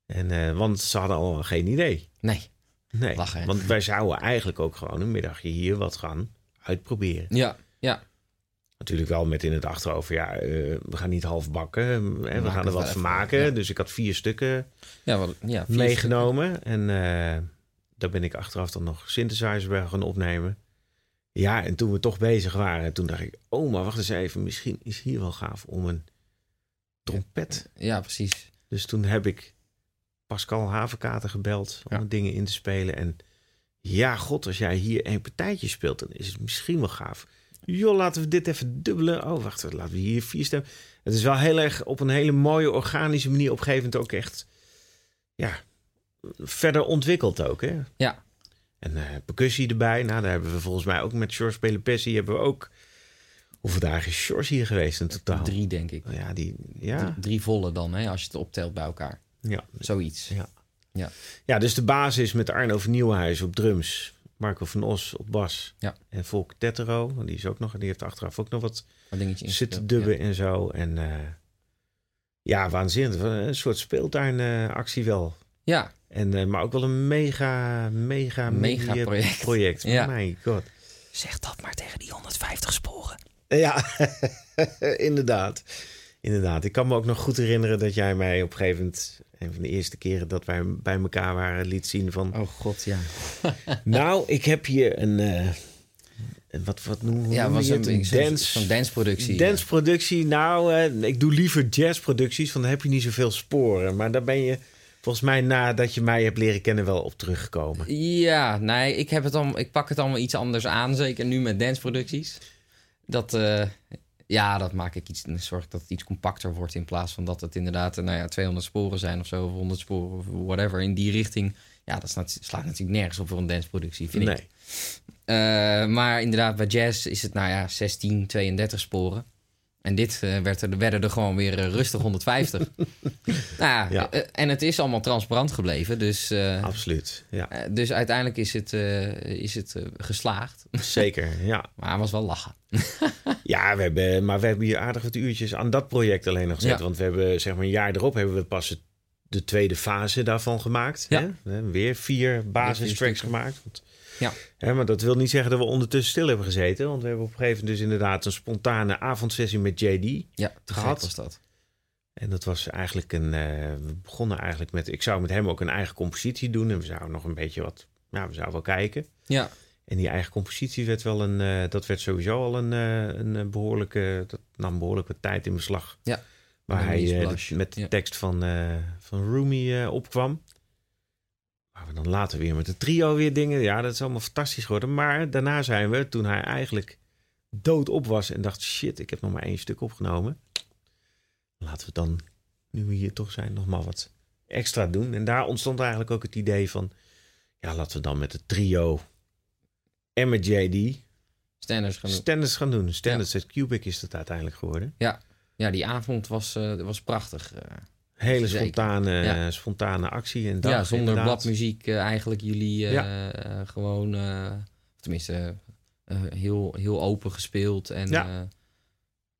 En, want ze hadden al geen idee. Nee. Nee, Lachen, want wij zouden eigenlijk ook gewoon een middagje hier wat gaan uitproberen. Ja, ja. Natuurlijk wel met in het achterhoofd, ja, eh, we gaan niet half bakken. hè, we gaan er wat van maken. ja. Dus ik had vier stukken Ja, ja vier meegenomen. En eh, daar ben ik achteraf dan nog synthesizer bij gaan opnemen. Ja, en toen we toch bezig waren, toen dacht ik, oh, maar wacht eens even, misschien is hier wel gaaf om een trompet. Ja, precies. Dus toen heb ik Pascal Havenkater gebeld om dingen in te spelen. En ja, god, als jij hier een partijtje speelt, dan is het misschien wel gaaf. Joh, laten we dit even dubbelen. Oh, wacht, laten we hier vier stemmen. Het is wel heel erg op een hele mooie, organische manier op een gegeven moment ook echt, ja, verder ontwikkeld ook, hè? Ja. En eh, percussie erbij. Nou, daar hebben we volgens mij ook met George Spelen Pessie hebben we ook... Hoeveel dagen is George hier geweest in totaal? Drie, denk ik. Ja, die, ja. Drie, drie volle dan, hè, als je het optelt bij elkaar. Ja, Zoiets. Ja. Ja. ja, dus de basis met Arno van Nieuwenhuis op drums. Marco van Os op bas. Ja. En Volk Tettero, die is ook nog, die heeft achteraf ook nog wat Wat dingetje zitten dubben en zo. En eh, ja, waanzinnig. Een soort speeltuinactie wel. Ja, En, eh, maar ook wel een mega, mega, Mega mega project. project. Ja. My god. zeg dat maar tegen die 150 sporen. Ja, [LAUGHS] inderdaad. Inderdaad. Ik kan me ook nog goed herinneren dat jij mij op een gegeven moment... een van de eerste keren dat wij bij elkaar waren liet zien van... Oh god, ja. [LAUGHS] Nou, ik heb hier een... een wat, wat noemen we Ja, was het? een dance, zo'n danceproductie. danceproductie. Nou, eh, ik doe liever jazzproducties, want dan heb je niet zoveel sporen. Maar daar ben je volgens mij nadat je mij hebt leren kennen wel op teruggekomen. Ja, nee, ik, heb het allemaal, ik pak het allemaal iets anders aan. Zeker nu met danceproducties. Dat, eh, ja, dat maak ik iets, zorg dat het iets compacter wordt in plaats van dat het inderdaad, eh, nou ja, 200 sporen zijn of zo, of 100 sporen of whatever. In die richting, ja, dat slaat, slaat natuurlijk nergens op voor een danceproductie, vind ik. Nee. Eh, maar inderdaad, bij jazz is het, nou ja, 16, 32 sporen. En dit eh, werd er, werden er gewoon weer rustig 150. [LAUGHS] nou ja, Ja. en het is allemaal transparant gebleven. Dus, Absoluut. Ja, dus uiteindelijk is het, is het geslaagd. zeker. [LAUGHS] Ja. Maar het was wel lachen. [LAUGHS] Ja, we hebben, maar we hebben hier aardig wat uurtjes aan dat project alleen nog gezet. Ja. Want we hebben, zeg maar, een jaar erop hebben we pas de tweede fase daarvan gemaakt. Ja. Hè? Weer vier basistracks gemaakt. Want, Ja. hè, maar dat wil niet zeggen dat we ondertussen stil hebben gezeten. Want we hebben op een gegeven moment dus inderdaad een spontane avondsessie met JD. Ja, Gehad. was dat. En dat was eigenlijk een. eh, we begonnen eigenlijk met. Ik zou met hem ook een eigen compositie doen. En we zouden nog een beetje wat. Ja, we zouden wel kijken. Ja, En die eigen compositie werd wel een. eh, dat werd sowieso al een, eh, een eh, behoorlijke. Dat nam behoorlijk wat tijd in beslag. Ja. Waar hij de- met de ja. tekst van, van Rumi opkwam. Waar we dan later weer met de trio weer dingen. Ja, dat is allemaal fantastisch geworden. Maar daarna zijn we, toen hij eigenlijk doodop was en dacht: shit, ik heb nog maar één stuk opgenomen. Laten we dan, nu we hier toch zijn, nog maar wat extra doen. En daar ontstond eigenlijk ook het idee van: ja, laten we dan met het trio en met JD Standards gaan doen. Standards at Cubic is dat uiteindelijk geworden. Ja, die avond was, eh, was prachtig. eh. Hele spontane, Ja. spontane actie en dag. ja, zonder inderdaad. bladmuziek eh, eigenlijk jullie Ja. gewoon, tenminste, heel, heel open gespeeld. En Ja. ja,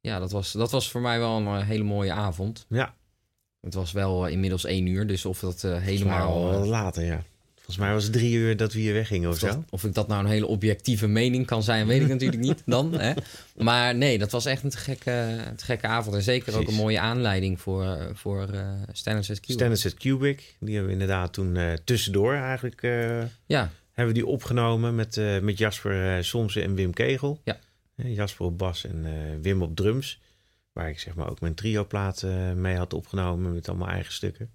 ja dat, was, dat was voor mij wel een hele mooie avond. Ja, Het was wel inmiddels één uur, dus of dat helemaal later, ja. Volgens mij was het drie uur dat we hier weggingen of Of, zo. of ik dat nou een hele objectieve mening kan zijn, weet ik [LAUGHS] natuurlijk niet dan. Hè? Maar nee, dat was echt een te gekke, te gekke avond. En zeker ook een mooie aanleiding voor, eh, voor Q. Standards at Cubic, die hebben we inderdaad toen eh, tussendoor eigenlijk eh, Ja, hebben we die opgenomen met, met Jasper uh, Somsen en Wim Kegel. Ja. Jasper op bas en Wim op drums. Waar ik zeg maar ook mijn trio plaat mee had opgenomen met allemaal eigen stukken.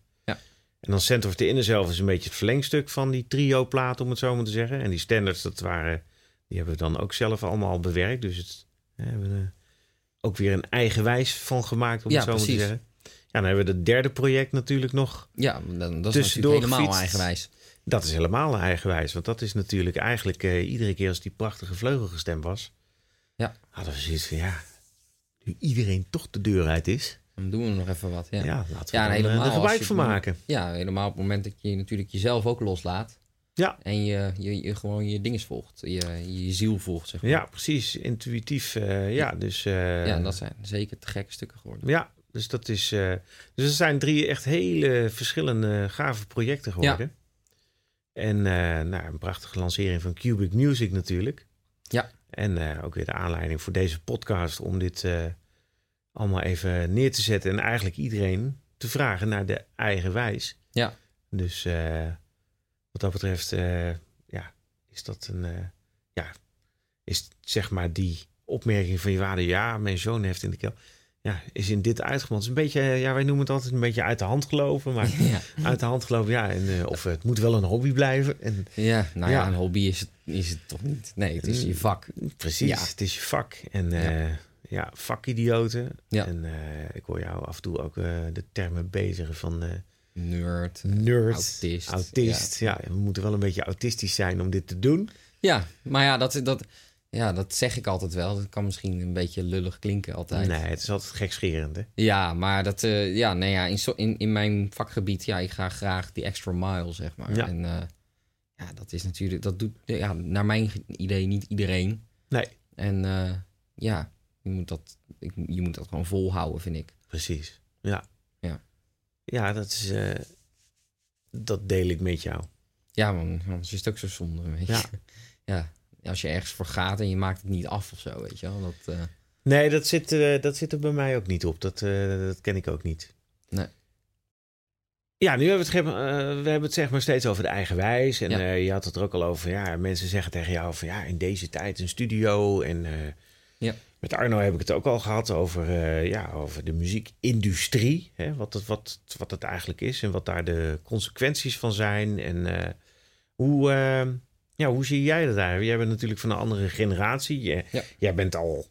En dan Center of the Inner zelf is een beetje het verlengstuk van die trio plaat, om het zo maar te zeggen. En die standards, dat waren, die hebben we dan ook zelf allemaal bewerkt. Dus het hebben we ook weer een eigen wijs van gemaakt, om Ja, het zo maar te zeggen. Ja, dan hebben we het derde project natuurlijk nog. ja dan, dat is natuurlijk helemaal gefietst. eigenwijs. Dat is helemaal een eigenwijs. Want dat is natuurlijk eigenlijk eh, iedere keer als die prachtige vleugelgestemd was. Ja. Hadden we zoiets van ja, nu iedereen toch de deur uit is. Dan doen we nog even wat. Ja, Ja, ja. laten we Ja, en eh, helemaal er gebruik van maken. helemaal op het moment dat je natuurlijk jezelf ook loslaat. Ja. En je, je, je gewoon je dinges volgt. Je, je, ziel volgt, zeg maar. Ja, precies. Intuïtief. eh, ja, dus, eh, ja, dat zijn zeker te gekke stukken geworden. ja, dus dat is. dus het zijn drie echt hele verschillende gave projecten geworden. En eh, nou, een prachtige lancering van Cubic Music natuurlijk. Ja. En ook weer de aanleiding voor deze podcast om dit allemaal even neer te zetten. En eigenlijk iedereen te vragen naar de eigen wijs. Ja. Dus eh, wat dat betreft, eh, ja, is dat een. eh, ja, is zeg maar die opmerking van je vader. Ja, mijn zoon heeft in de keel. Ja, is in dit uitgemond. Het is een beetje, ja, wij noemen het altijd een beetje uit de hand gelopen. Maar [LAUGHS] ja. uit de hand gelopen, ja. En, of het moet wel een hobby blijven. En ja, nou ja, Ja. een hobby is het, is het toch niet. Nee, het is je vak. precies, Ja. het is je vak. En Ja. Ja, vakidioten. Ja. En eh, ik hoor jou af en toe ook eh, de termen bezigen van eh, Nerd. nerd, autist. autist. Ja. we moeten wel een beetje autistisch zijn om dit te doen. Ja, maar ja, dat, dat, ja, dat zeg ik altijd wel. Dat kan misschien een beetje lullig klinken altijd. Nee, het is altijd gekscherend, hè? Ja, maar dat, ja, nee, ja, in, zo- in, in mijn vakgebied, ja, ik ga graag die extra mile, zeg maar. Ja. En ja, dat is natuurlijk, dat doet, ja, naar mijn idee niet iedereen. Nee. En ja, je moet, dat, ik, je moet dat gewoon volhouden, vind ik. Precies. Ja. Ja. Ja, dat is... eh, dat deel ik met jou. Ja, man, anders is het ook zo zonde, weet je. [LAUGHS] Ja. ja. Als je ergens voor gaat en je maakt het niet af of zo, weet je wel. Dat, eh, Nee, dat zit, eh, dat zit er bij mij ook niet op. Dat, dat ken ik ook niet. Nee. Ja, nu hebben we het, we hebben het zeg maar steeds over de eigen wijs. En Ja. je had het er ook al over. Ja, mensen zeggen tegen jou van ja, in deze tijd een studio. En Ja. Met Arno heb ik het ook al gehad over, eh, ja, over de muziekindustrie. Hè, wat, het, wat, wat het eigenlijk is en wat daar de consequenties van zijn. En eh, hoe, eh, ja, hoe zie jij dat eigenlijk? Jij bent natuurlijk van een andere generatie. Je- Ja. Jij bent al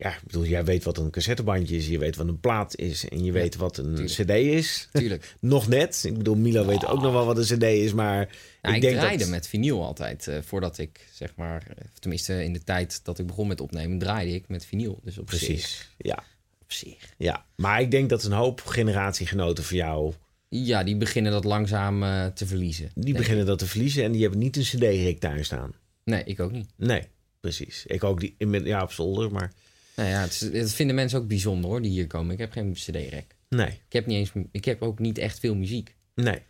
ja, ik bedoel, jij weet wat een cassettebandje is, je weet wat een plaat is en je weet wat een tuurlijk. cd is. tuurlijk. [LAUGHS] nog net. Ik bedoel, Milo weet ook nog wel wat een cd is, maar Ja, ik draaide dat... met vinyl altijd. eh, voordat ik, zeg maar, eh, tenminste in de tijd dat ik begon met opnemen, draaide ik met vinyl. Dus op zich. Precies, ja, Op zich. ja. Maar ik denk dat een hoop generatiegenoten van jou, Ja, die beginnen dat langzaam eh, te verliezen. die beginnen dat te verliezen en die hebben niet een cd-rik thuis staan. Nee, ik ook niet. Nee, precies. Ik ook die, in- ja, op zolder, maar Nou ja, het, is- dat vinden mensen ook bijzonder hoor, die hier komen. Ik heb geen cd-rek. nee, Ik heb, niet eens, ik heb ook niet echt veel muziek. nee.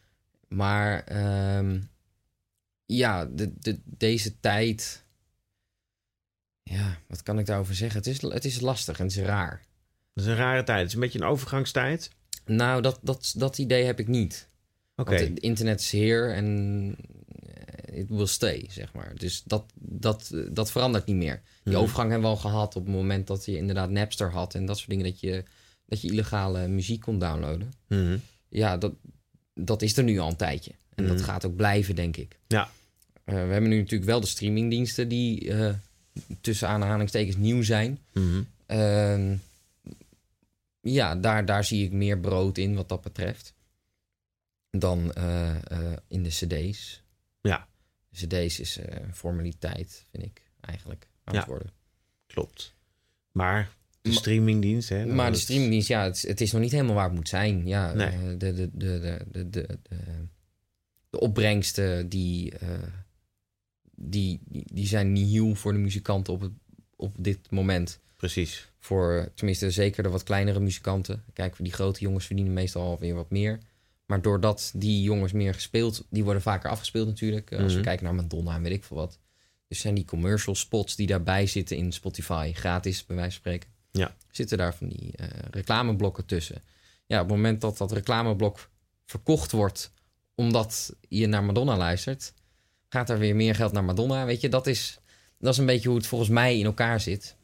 Maar ehm, ja, de, de, deze tijd. Ja, wat kan ik daarover zeggen? Het is, het is lastig en het is raar. Dat is een rare tijd. Het is een beetje een overgangstijd. Nou, dat, dat, dat idee heb ik niet. Oké, het internet is here en it will stay, zeg maar. Dus dat, dat, eh, dat verandert niet meer. Die Mhm. overgang hebben we al gehad op het moment dat je inderdaad Napster had... en dat soort dingen, dat je, dat je illegale muziek kon downloaden. Mhm. Ja, dat, dat is er nu al een tijdje. En dat Mhm. gaat ook blijven, denk ik. Ja. Eh, we hebben nu natuurlijk wel de streamingdiensten die eh, tussen aanhalingstekens nieuw zijn. Ehm, ja, daar, daar zie ik meer brood in wat dat betreft. Dan in de cd's. Dus deze is eh, een formaliteit, vind ik eigenlijk, aan het ja, worden. Klopt. Maar de streamingdienst, hè? Maar de streamingdienst, ja, het, het, is nog niet helemaal waar het moet zijn. Ja, eh, de, de, de, de, de, de, de opbrengsten eh, die, die, die, zijn nieuw voor de muzikanten op, het, op dit moment. Precies. Voor tenminste zeker de wat kleinere muzikanten. Kijk, die grote jongens verdienen meestal alweer wat meer. Maar doordat die jongens meer gespeeld, die worden vaker afgespeeld natuurlijk. Eh, Als we Mhm. kijken naar Madonna en weet ik veel wat. Dus zijn die commercial spots die daarbij zitten in Spotify, gratis bij wijze van spreken. Ja. Zitten daar van die eh, reclameblokken tussen. Ja, op het moment dat dat reclameblok verkocht wordt omdat je naar Madonna luistert, gaat er weer meer geld naar Madonna. Weet je, dat is, dat is een beetje hoe het volgens mij in elkaar zit.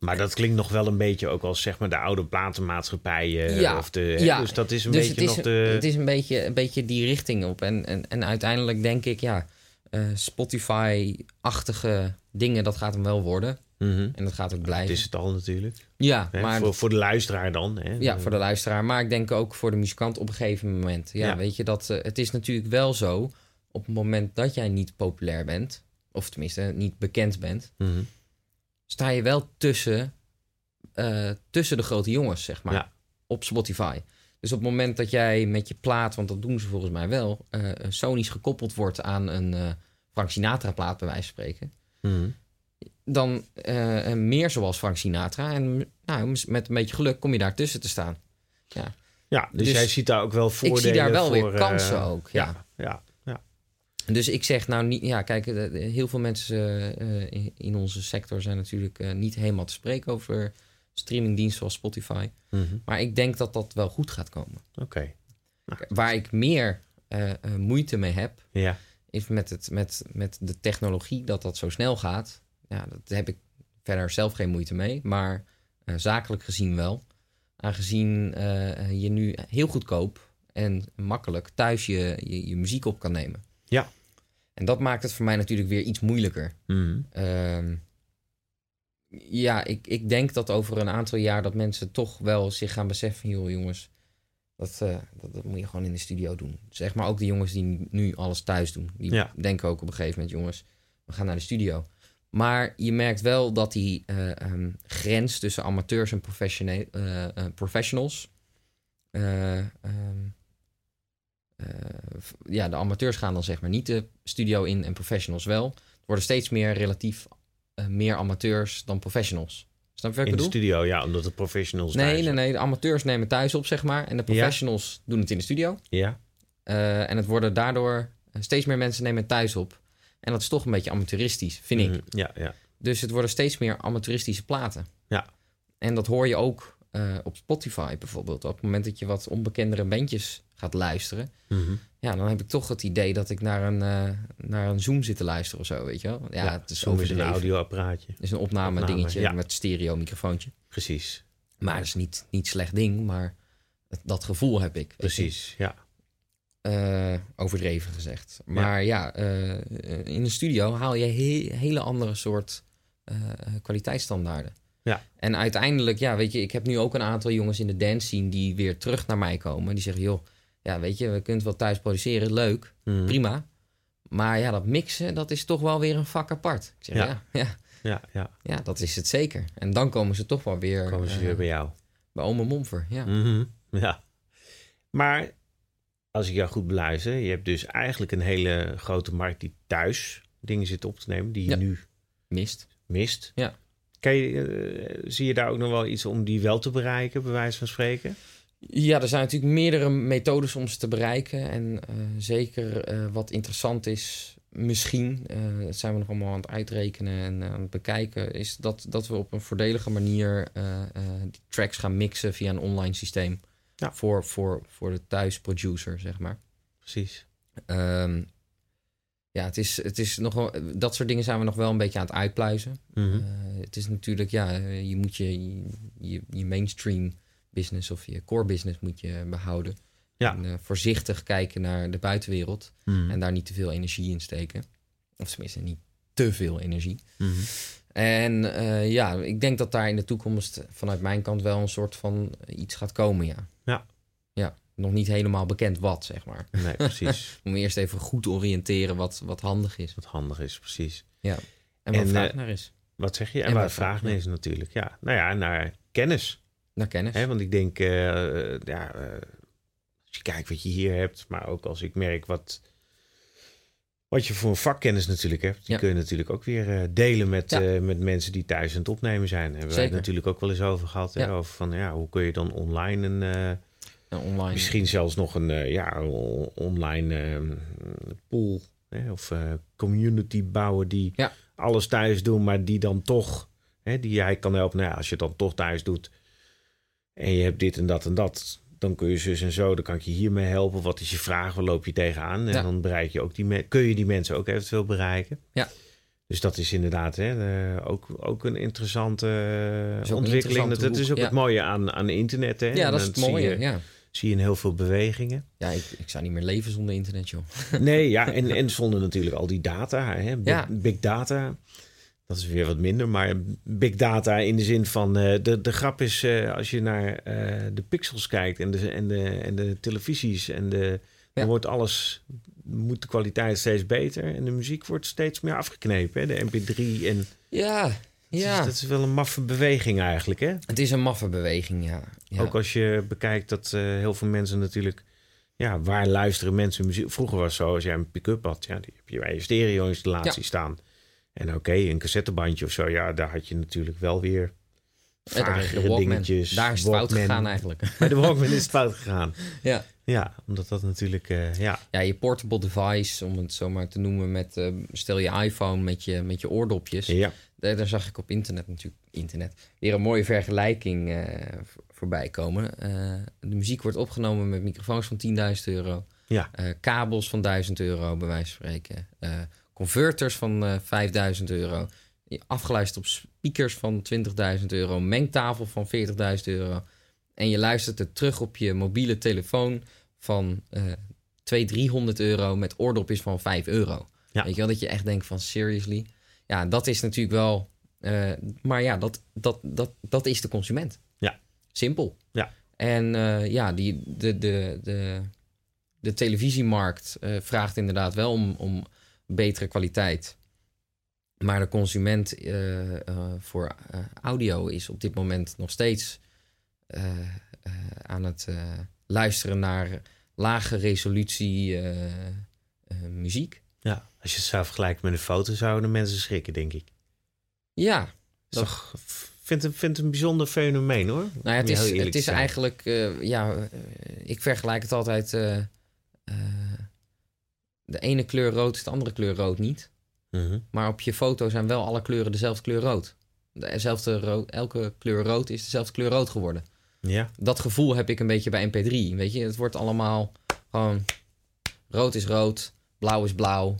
Maar dat klinkt nog wel een beetje ook als zeg maar de oude platenmaatschappijen. Ja, Of de, hè, ja. Dus dat is een dus beetje het is, nog de... het is een beetje, een beetje die richting op. En, en, en uiteindelijk denk ik, ja, eh, Spotify-achtige dingen, dat gaat hem wel worden. Mhm. En dat gaat ook Het blijven. is het al natuurlijk. ja, Hè? maar voor, voor de luisteraar dan. Hè? ja, voor de luisteraar. Maar ik denk ook voor de muzikant op een gegeven moment. Ja, Ja. weet je, dat, eh, het is natuurlijk wel zo... op het moment dat jij niet populair bent... of tenminste niet bekend bent... Mhm. Sta je wel tussen, eh, tussen de grote jongens, zeg maar. Ja. Op Spotify. Dus op het moment dat jij met je plaat, want dat doen ze volgens mij wel, eh Sony's gekoppeld wordt aan een eh Frank Sinatra plaat, bij wijze van spreken. Mhm. Dan meer zoals Frank Sinatra. En nou, met een beetje geluk kom je daar tussen te staan. Ja, dus, Dus jij ziet daar ook wel Ik voordelen zie daar wel voor, weer kansen ook. Ja. Ja, ja, ja. Dus ik zeg nou niet, ja, kijk, eh, heel veel mensen eh, eh, in- in onze sector zijn natuurlijk niet helemaal te spreken over streamingdiensten zoals Spotify. Mhm. Maar ik denk dat dat wel goed gaat komen. Oké. Waar ik meer moeite mee heb, Ja. is met, het, met, met de technologie dat dat zo snel gaat. Ja, dat heb ik verder zelf geen moeite mee, maar zakelijk gezien wel. Aangezien je nu heel goedkoop en makkelijk thuis je, je, je muziek op kan nemen. Ja. En dat maakt het voor mij natuurlijk weer iets moeilijker. Mhm. Ehm, ja, ik, ik denk dat over een aantal jaar dat mensen toch wel zich gaan beseffen, joh jongens, dat, eh, dat, dat moet je gewoon in de studio doen. Zeg maar ook de jongens die nu alles thuis doen. Die Ja. denken ook op een gegeven moment, jongens, we gaan naar de studio. Maar je merkt wel dat die eh, ehm, grens tussen amateurs en eh, professionals. eh, ehm, eh, ja, de amateurs gaan dan zeg maar niet de studio in en professionals wel. Er worden steeds meer relatief eh, meer amateurs dan professionals. Snap je wat ik In de studio, ja, omdat de professionals Nee, nee, zijn. nee. De amateurs nemen thuis op, zeg maar. En de professionals doen het in de studio. Ja, Eh, en het worden daardoor eh, steeds meer mensen nemen het thuis op. En dat is toch een beetje amateuristisch, vind ik. Mhm, Ja, ja. Dus het worden steeds meer amateuristische platen. Ja. En dat hoor je ook eh, op Spotify bijvoorbeeld. Op het moment dat je wat onbekendere bandjes gaat luisteren. Mhm. Ja, dan heb ik toch het idee dat ik naar een, eh, naar een Zoom zit te luisteren of zo, weet je wel. Ja, het is is een audioapparaatje. Het is een opname, Opname, dingetje ja. met stereo microfoontje. Precies, Maar dat is niet, niet slecht ding, maar het- dat gevoel heb ik. precies, ja. Eh, overdreven gezegd. Maar ja, in een studio haal je he- hele andere soort kwaliteitsstandaarden. Ja. En uiteindelijk, ja, weet je, ik heb nu ook een aantal jongens in de dance scene die weer terug naar mij komen. Die zeggen, joh, ja, weet je, we kunnen het wel thuis produceren, leuk, Mhm. prima. Maar ja, dat mixen, dat is toch wel weer een vak apart. Ik zeg, ja, Ja. ja, ja, Ja, ja. dat is het zeker. En dan komen ze toch wel weer Komen ze eh, weer bij jou. bij Ome Momfer, ja. Mhm, Ja. Maar als ik jou goed beluister, je hebt dus eigenlijk een hele grote markt die thuis dingen zit op te nemen, die je Ja. nu Mist. mist. Ja. Kan je, eh, zie je daar ook nog wel iets om die wel te bereiken, bij wijze van spreken? Ja, er zijn natuurlijk meerdere methodes om ze te bereiken. En eh, zeker eh, wat interessant is, misschien, dat zijn we nog allemaal aan het uitrekenen en aan het bekijken, is dat, dat we op een voordelige manier die tracks gaan mixen via een online systeem. Ja. Voor, voor, voor de thuisproducer, zeg maar. Precies. Ehm, ja, het is, het is nog wel, dat soort dingen zijn we nog wel een beetje aan het uitpluizen. Mhm. Eh, het is natuurlijk, ja, je moet je, je, je mainstream business of je core business moet je behouden. Ja. En eh, voorzichtig kijken naar de buitenwereld Mhm. en daar niet te veel energie in steken. Of tenminste, niet te veel energie. Mhm. En eh, ja, ik denk dat daar in de toekomst vanuit mijn kant wel een soort van iets gaat komen, ja. Ja. Ja, nog niet helemaal bekend wat, zeg maar. Nee, precies. [LAUGHS] Om eerst even goed te oriënteren wat, wat handig is. Wat handig is, precies. En waar En, vraag eh, naar is. Wat zeg je? En, En waar vraag naar is natuurlijk, ja. Nou ja, naar kennis. Naar kennis. Hè? Want ik denk, eh, ja, eh, als je kijkt wat je hier hebt, maar ook als ik merk wat, wat je voor vakkennis natuurlijk hebt, die Ja. kun je natuurlijk ook weer delen met, Ja. met mensen die thuis aan het opnemen zijn. Daar hebben wij het natuurlijk ook wel eens over gehad. Hè? Ja. Over van, ja, hoe kun je dan online een, En online. misschien zelfs nog een eh, ja, online eh, pool hè? of eh, community bouwen die Ja. alles thuis doen, maar die dan toch, hè, die jij kan helpen. Nou ja, als je het dan toch thuis doet en je hebt dit en dat en dat, dan kun je zus en zo, dan kan ik je hiermee helpen. Wat is je vraag? Waar loop je tegenaan? En Ja. dan bereik je ook die kun je die mensen ook eventueel bereiken. Ja. Dus dat is inderdaad hè, eh, ook, ook een interessante eh, een ontwikkeling. interessante dat, dat is ook het mooie aan, aan internet. Hè? ja, En dat is het mooie. je- Ja, zie je in heel veel bewegingen. ja ik, ik zou niet meer leven zonder internet, joh. [LAUGHS] Nee, ja, en, en zonder natuurlijk al die data, hè, big, Ja. big data. Dat is weer wat minder, maar big data in de zin van... eh, de, de grap is, eh, als je naar eh, de pixels kijkt en de, en, de, en de televisies... en de, Ja. dan wordt alles, moet de kwaliteit steeds beter... en de muziek wordt steeds meer afgeknepen, hè, de mp3. En, Ja, ja. Dus dat is wel een maffe beweging eigenlijk, hè? Het is een maffe beweging, ja. ja. Ook als je bekijkt dat eh, heel veel mensen natuurlijk... Ja, waar luisteren mensen muziek? Vroeger was het zo, als jij een pick-up had, ja, die heb je bij je stereo-installatie Ja. staan. En oké, een cassettebandje of zo, ja, daar had je natuurlijk wel weer Ja, vagere Walkman. dingetjes. Daar is het fout gegaan eigenlijk. Bij de Walkman is het fout gegaan. [LAUGHS] ja. Ja, omdat dat natuurlijk, eh, ja, ja, je portable device, om het zo maar te noemen, met eh, stel je iPhone met je, met je oordopjes. ja, Daar, daar zag ik op internet natuurlijk, internet, weer een mooie vergelijking voor- voorbij komen. De muziek wordt opgenomen met microfoons van 10.000 euro. Ja. Kabels van 1000 euro, bij wijze van spreken. Converters van eh 5000 euro. Afgeluisterd op speakers van 20.000 euro. Mengtafel van 40.000 euro. En je luistert het terug op je mobiele telefoon van eh 200, 300 euro met oordopjes van 5 euro. Ja. Weet je wel, dat je echt denkt van seriously. Ja, dat is natuurlijk wel... eh, maar ja, dat, dat, dat, dat is de consument. Ja. Simpel. Ja. En eh, ja, die, de, de, de, de televisiemarkt eh, vraagt inderdaad wel om, om betere kwaliteit. Maar de consument voor audio is op dit moment nog steeds aan het luisteren naar lage resolutie eh, eh, muziek. Ja, als je het zou vergelijken met een foto, zouden mensen schrikken, denk ik. Ja, Dat toch, vind het, vind het een bijzonder fenomeen, hoor. nou ja, het is, het is eigenlijk, eh, ja, ik vergelijk het altijd. de ene kleur rood is de andere kleur rood niet. Mhm. Maar op je foto zijn wel alle kleuren dezelfde kleur rood. Dezelfde rood elke kleur rood is dezelfde kleur rood geworden. Ja, Dat gevoel heb ik een beetje bij MP3. Weet je, het wordt allemaal gewoon rood is rood, blauw is blauw,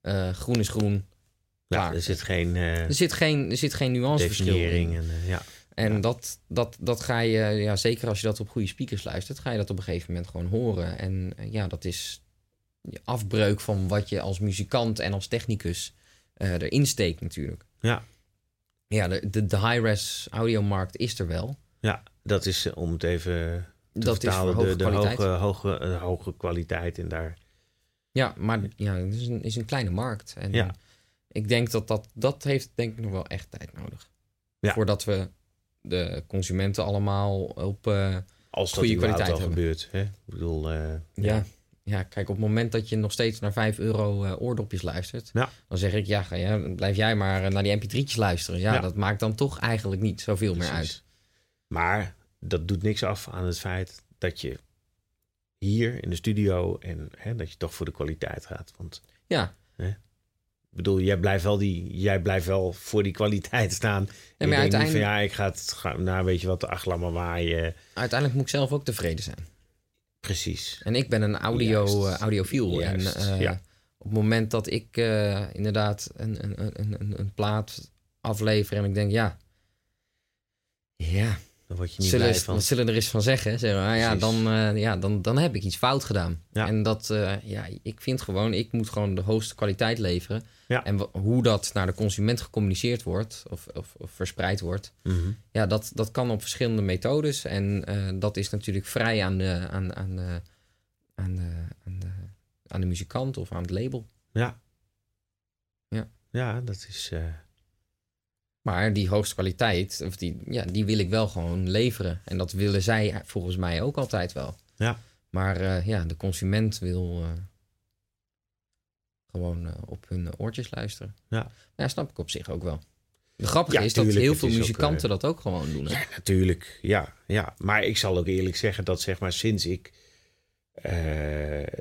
eh, groen is groen. ja er zit geen eh Er zit geen, er zit geen nuanceverschil in. definiëring. En, eh, ja. En Ja. dat, dat, dat ga je, ja, zeker als je dat op goede speakers luistert, ga je dat op een gegeven moment gewoon horen. En eh, ja, dat is je afbreuk van wat je als muzikant en als technicus eh, erin steekt natuurlijk. Ja. Ja, de, de, de high-res audiomarkt is er wel. ja, dat is eh, om het even te Dat is vertalen, voor hoge de, de hoge, hoge, eh, hoge kwaliteit. En daar, Ja, maar ja, het is een, is een kleine markt. En Ja. ik denk dat dat, dat heeft denk ik nog wel echt tijd nodig. Ja. Voordat we de consumenten allemaal op... eh, als dat Goede überhaupt kwaliteit al hebben. gebeurt. Hè? Ik bedoel, Ja. ja, kijk, op het moment dat je nog steeds naar 5 euro oordopjes luistert, Ja. dan zeg ik, ja, ga je, blijf jij maar naar die mp3'tjes luisteren. Ja, Ja. dat maakt dan toch eigenlijk niet zoveel meer uit. Maar dat doet niks af aan het feit dat je hier in de studio en hè, dat je toch voor de kwaliteit gaat. Want Ja, ik bedoel, jij blijft wel, die, jij blijft wel voor die kwaliteit staan. En maar uiteindelijk- van ja, ik ga het, ga, nou weet je wat, ach, laat maar waaien. uiteindelijk moet ik zelf ook tevreden zijn. Precies. En ik ben een audio, eh, audiofiel. Juist, en eh, ja. op het moment dat ik eh, inderdaad een, een, een, een, een plaat aflever en ik denk, ja, ja, Dan word je niet zullen, blij van. wat zullen er eens van zeggen? We, ah, ja, dan, eh, ja dan, dan heb ik iets fout gedaan. Ja. En dat, eh, ja, ik vind gewoon, ik moet gewoon de hoogste kwaliteit leveren. Ja. En hoe dat naar de consument gecommuniceerd wordt of, of, of verspreid wordt, Mhm. ja, dat, dat kan op verschillende methodes. En eh, dat is natuurlijk vrij aan de, aan, aan, de, aan, de, aan, de, aan de muzikant of aan het label. Ja. Ja. Ja, dat is... Maar die hoogste kwaliteit, of die, ja, die wil ik wel gewoon leveren. En dat willen zij volgens mij ook altijd wel. Ja. Maar eh, ja, de consument wil eh, gewoon eh, op hun oortjes luisteren. Ja. Ja, snap ik op zich ook wel. De grappige Ja, is dat heel veel ook, muzikanten dat ook gewoon doen. Hè? Ja, natuurlijk. Ja, ja. Maar ik zal ook eerlijk zeggen dat zeg maar sinds ik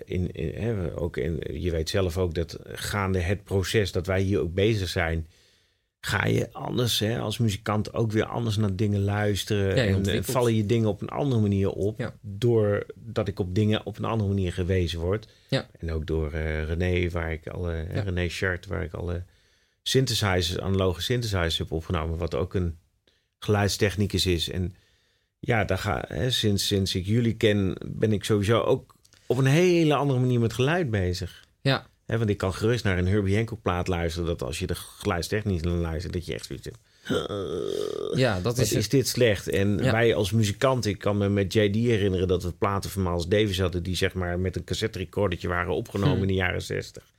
in, in hè, ook in, je weet zelf ook dat gaande het proces dat wij hier ook bezig zijn, ga je anders hè, als muzikant ook weer anders naar dingen luisteren Ja, en eh, vallen je dingen op een andere manier op, Ja. doordat ik op dingen op een andere manier gewezen word. Ja. En ook door eh, René, waar ik alle Ja. René Chart, waar ik alle synthesizers, analoge synthesizers heb opgenomen, wat ook een geluidstechnicus is. En ja, daar ga, hè, sinds, sinds ik jullie ken, ben ik sowieso ook op een hele andere manier met geluid bezig. Ja. Hè, want ik kan gerust naar een Herbie Hancock plaat luisteren, dat als je de geluidstechnisch naar luistert, dat je echt zoiets hebt. Ja, dat is, is dit slecht? En Ja. wij als muzikant, ik kan me met JD herinneren dat we platen van Miles Davis hadden, die zeg maar met een cassette recordertje waren opgenomen Hm. in de jaren 60.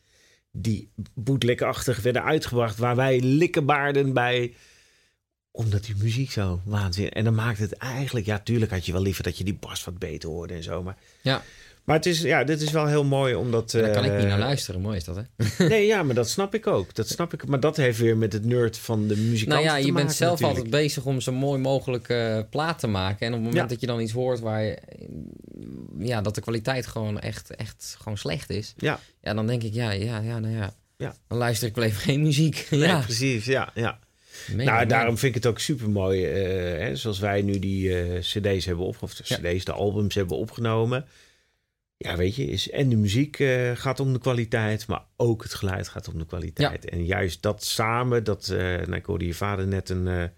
Die bootlegachtig werden uitgebracht, waar wij likkenbaarden bij omdat die muziek zo waanzin. En dan maakt het eigenlijk, ja, tuurlijk had je wel liever dat je die bas wat beter hoorde en zo. Maar, Ja. Maar het is, ja, dit is wel heel mooi omdat. daar kan ik niet eh, naar luisteren. Mooi is dat, hè? [LAUGHS] Nee, ja, maar dat snap ik ook. Dat snap ik. Maar dat heeft weer met het nerd van de muzikant Nou ja, te je bent zelf natuurlijk. altijd bezig om zo mooi mogelijk eh, plaat te maken. En op het moment Ja. dat je dan iets hoort waar je, ja, dat de kwaliteit gewoon echt, echt gewoon slecht is. Ja. Ja, dan denk ik, ja, ja, ja, nou ja. Ja. Dan luister ik wel even geen muziek. [LAUGHS] Nee, ja, precies. Ja, ja. Nou, daarom vind ik het ook super mooi. zoals wij nu die eh, CD's hebben opgenomen, of de Ja. CD's, de albums hebben opgenomen. Ja, weet je, is, en de muziek eh, gaat om de kwaliteit, maar ook het geluid gaat om de kwaliteit. En juist dat samen, dat, eh nou, ik hoorde je vader net een,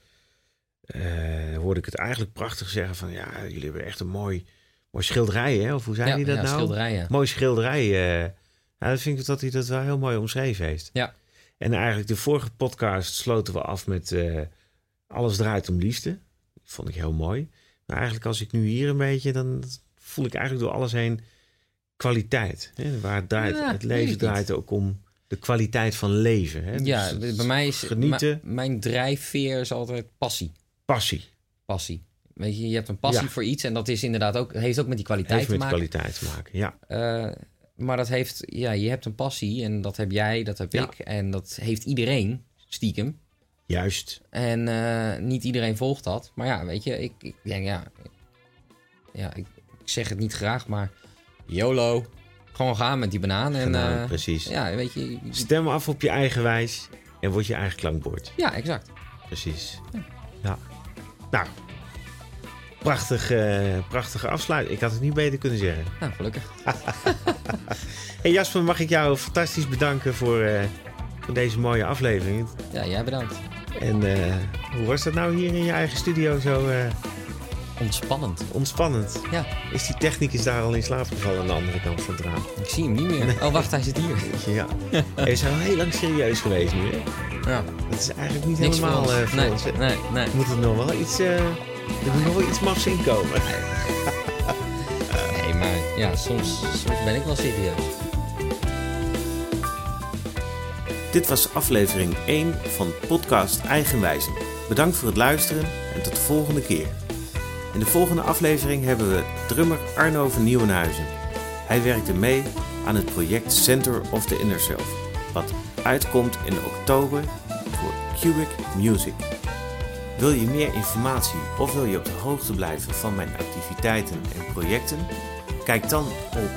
eh, hoorde ik het eigenlijk prachtig zeggen van, ja, jullie hebben echt een mooi, mooi schilderij, hè? Of hoe zei ja, hij dat ja, nou? schilderijen. Mooi schilderij. ja, dat vind ik dat hij dat wel heel mooi omschreven heeft. Ja. En eigenlijk de vorige podcast sloten we af met alles draait om liefde. Dat vond ik heel mooi. Maar eigenlijk als ik nu hier een beetje, dan voel ik eigenlijk door alles heen kwaliteit. Hè? Waar het draait, Ja, het leven draait ook om de kwaliteit van leven. Hè? ja, Dus bij mij is genieten. mijn drijfveer is altijd passie. passie. Passie. Weet je, je hebt een passie Ja. voor iets en dat is inderdaad ook, heeft ook met die kwaliteit Heeft te met maken. kwaliteit te maken. Ja, Eh, maar dat heeft, ja, je hebt een passie en dat heb jij, dat heb Ja. ik en dat heeft iedereen, stiekem. juist. En eh, niet iedereen volgt dat. Maar ja, weet je, ik, ik denk ja, ja ik, ik zeg het niet graag, maar YOLO, gewoon gaan met die banaan. En, eh, precies. ja, weet je, Stem af op je eigen wijs en word je eigen klankbord. ja, exact. Precies. Ja. Nou, prachtig, eh, prachtige afsluiting. Ik had het niet beter kunnen zeggen. Nou, gelukkig. [LAUGHS] Hey Jasper, mag ik jou fantastisch bedanken voor, eh, voor deze mooie aflevering. Ja, jij bedankt. En hoe was dat nou hier in je eigen studio zo Ontspannend. ontspannend? Ja, Is die technicus daar al in slaap gevallen aan de andere kant van het raam? ik zie hem niet meer. Oh, wacht, hij zit hier. [LAUGHS] Ja. Hij is al heel lang serieus geweest nu. Hè? Ja, Dat is eigenlijk niet niks voor helemaal ons. eh, voor nee, ons. nee, nee. Moet er nog wel iets, eh, er moet nog wel iets mafs in komen. Nee, maar ja, soms, soms ben ik wel serieus. Dit was aflevering 1 van podcast Eigenwijze. Bedankt voor het luisteren en tot de volgende keer. In de volgende aflevering hebben we drummer Arno van Nieuwenhuizen. Hij werkte mee aan het project Center of the Inner Self, wat uitkomt in oktober voor Cubic Music. Wil je meer informatie of wil je op de hoogte blijven van mijn activiteiten en projecten? Kijk dan op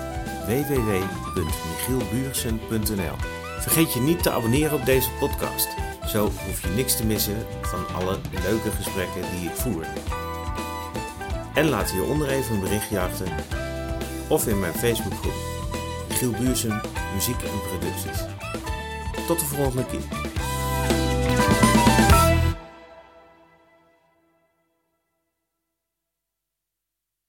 www.michielbuursen.nl. Vergeet je niet te abonneren op deze podcast. Zo hoef je niks te missen van alle leuke gesprekken die ik voer. En laat hieronder even een berichtje achter of in mijn Facebookgroep Michiel Buursen Muziek en Producties. Tot de volgende keer.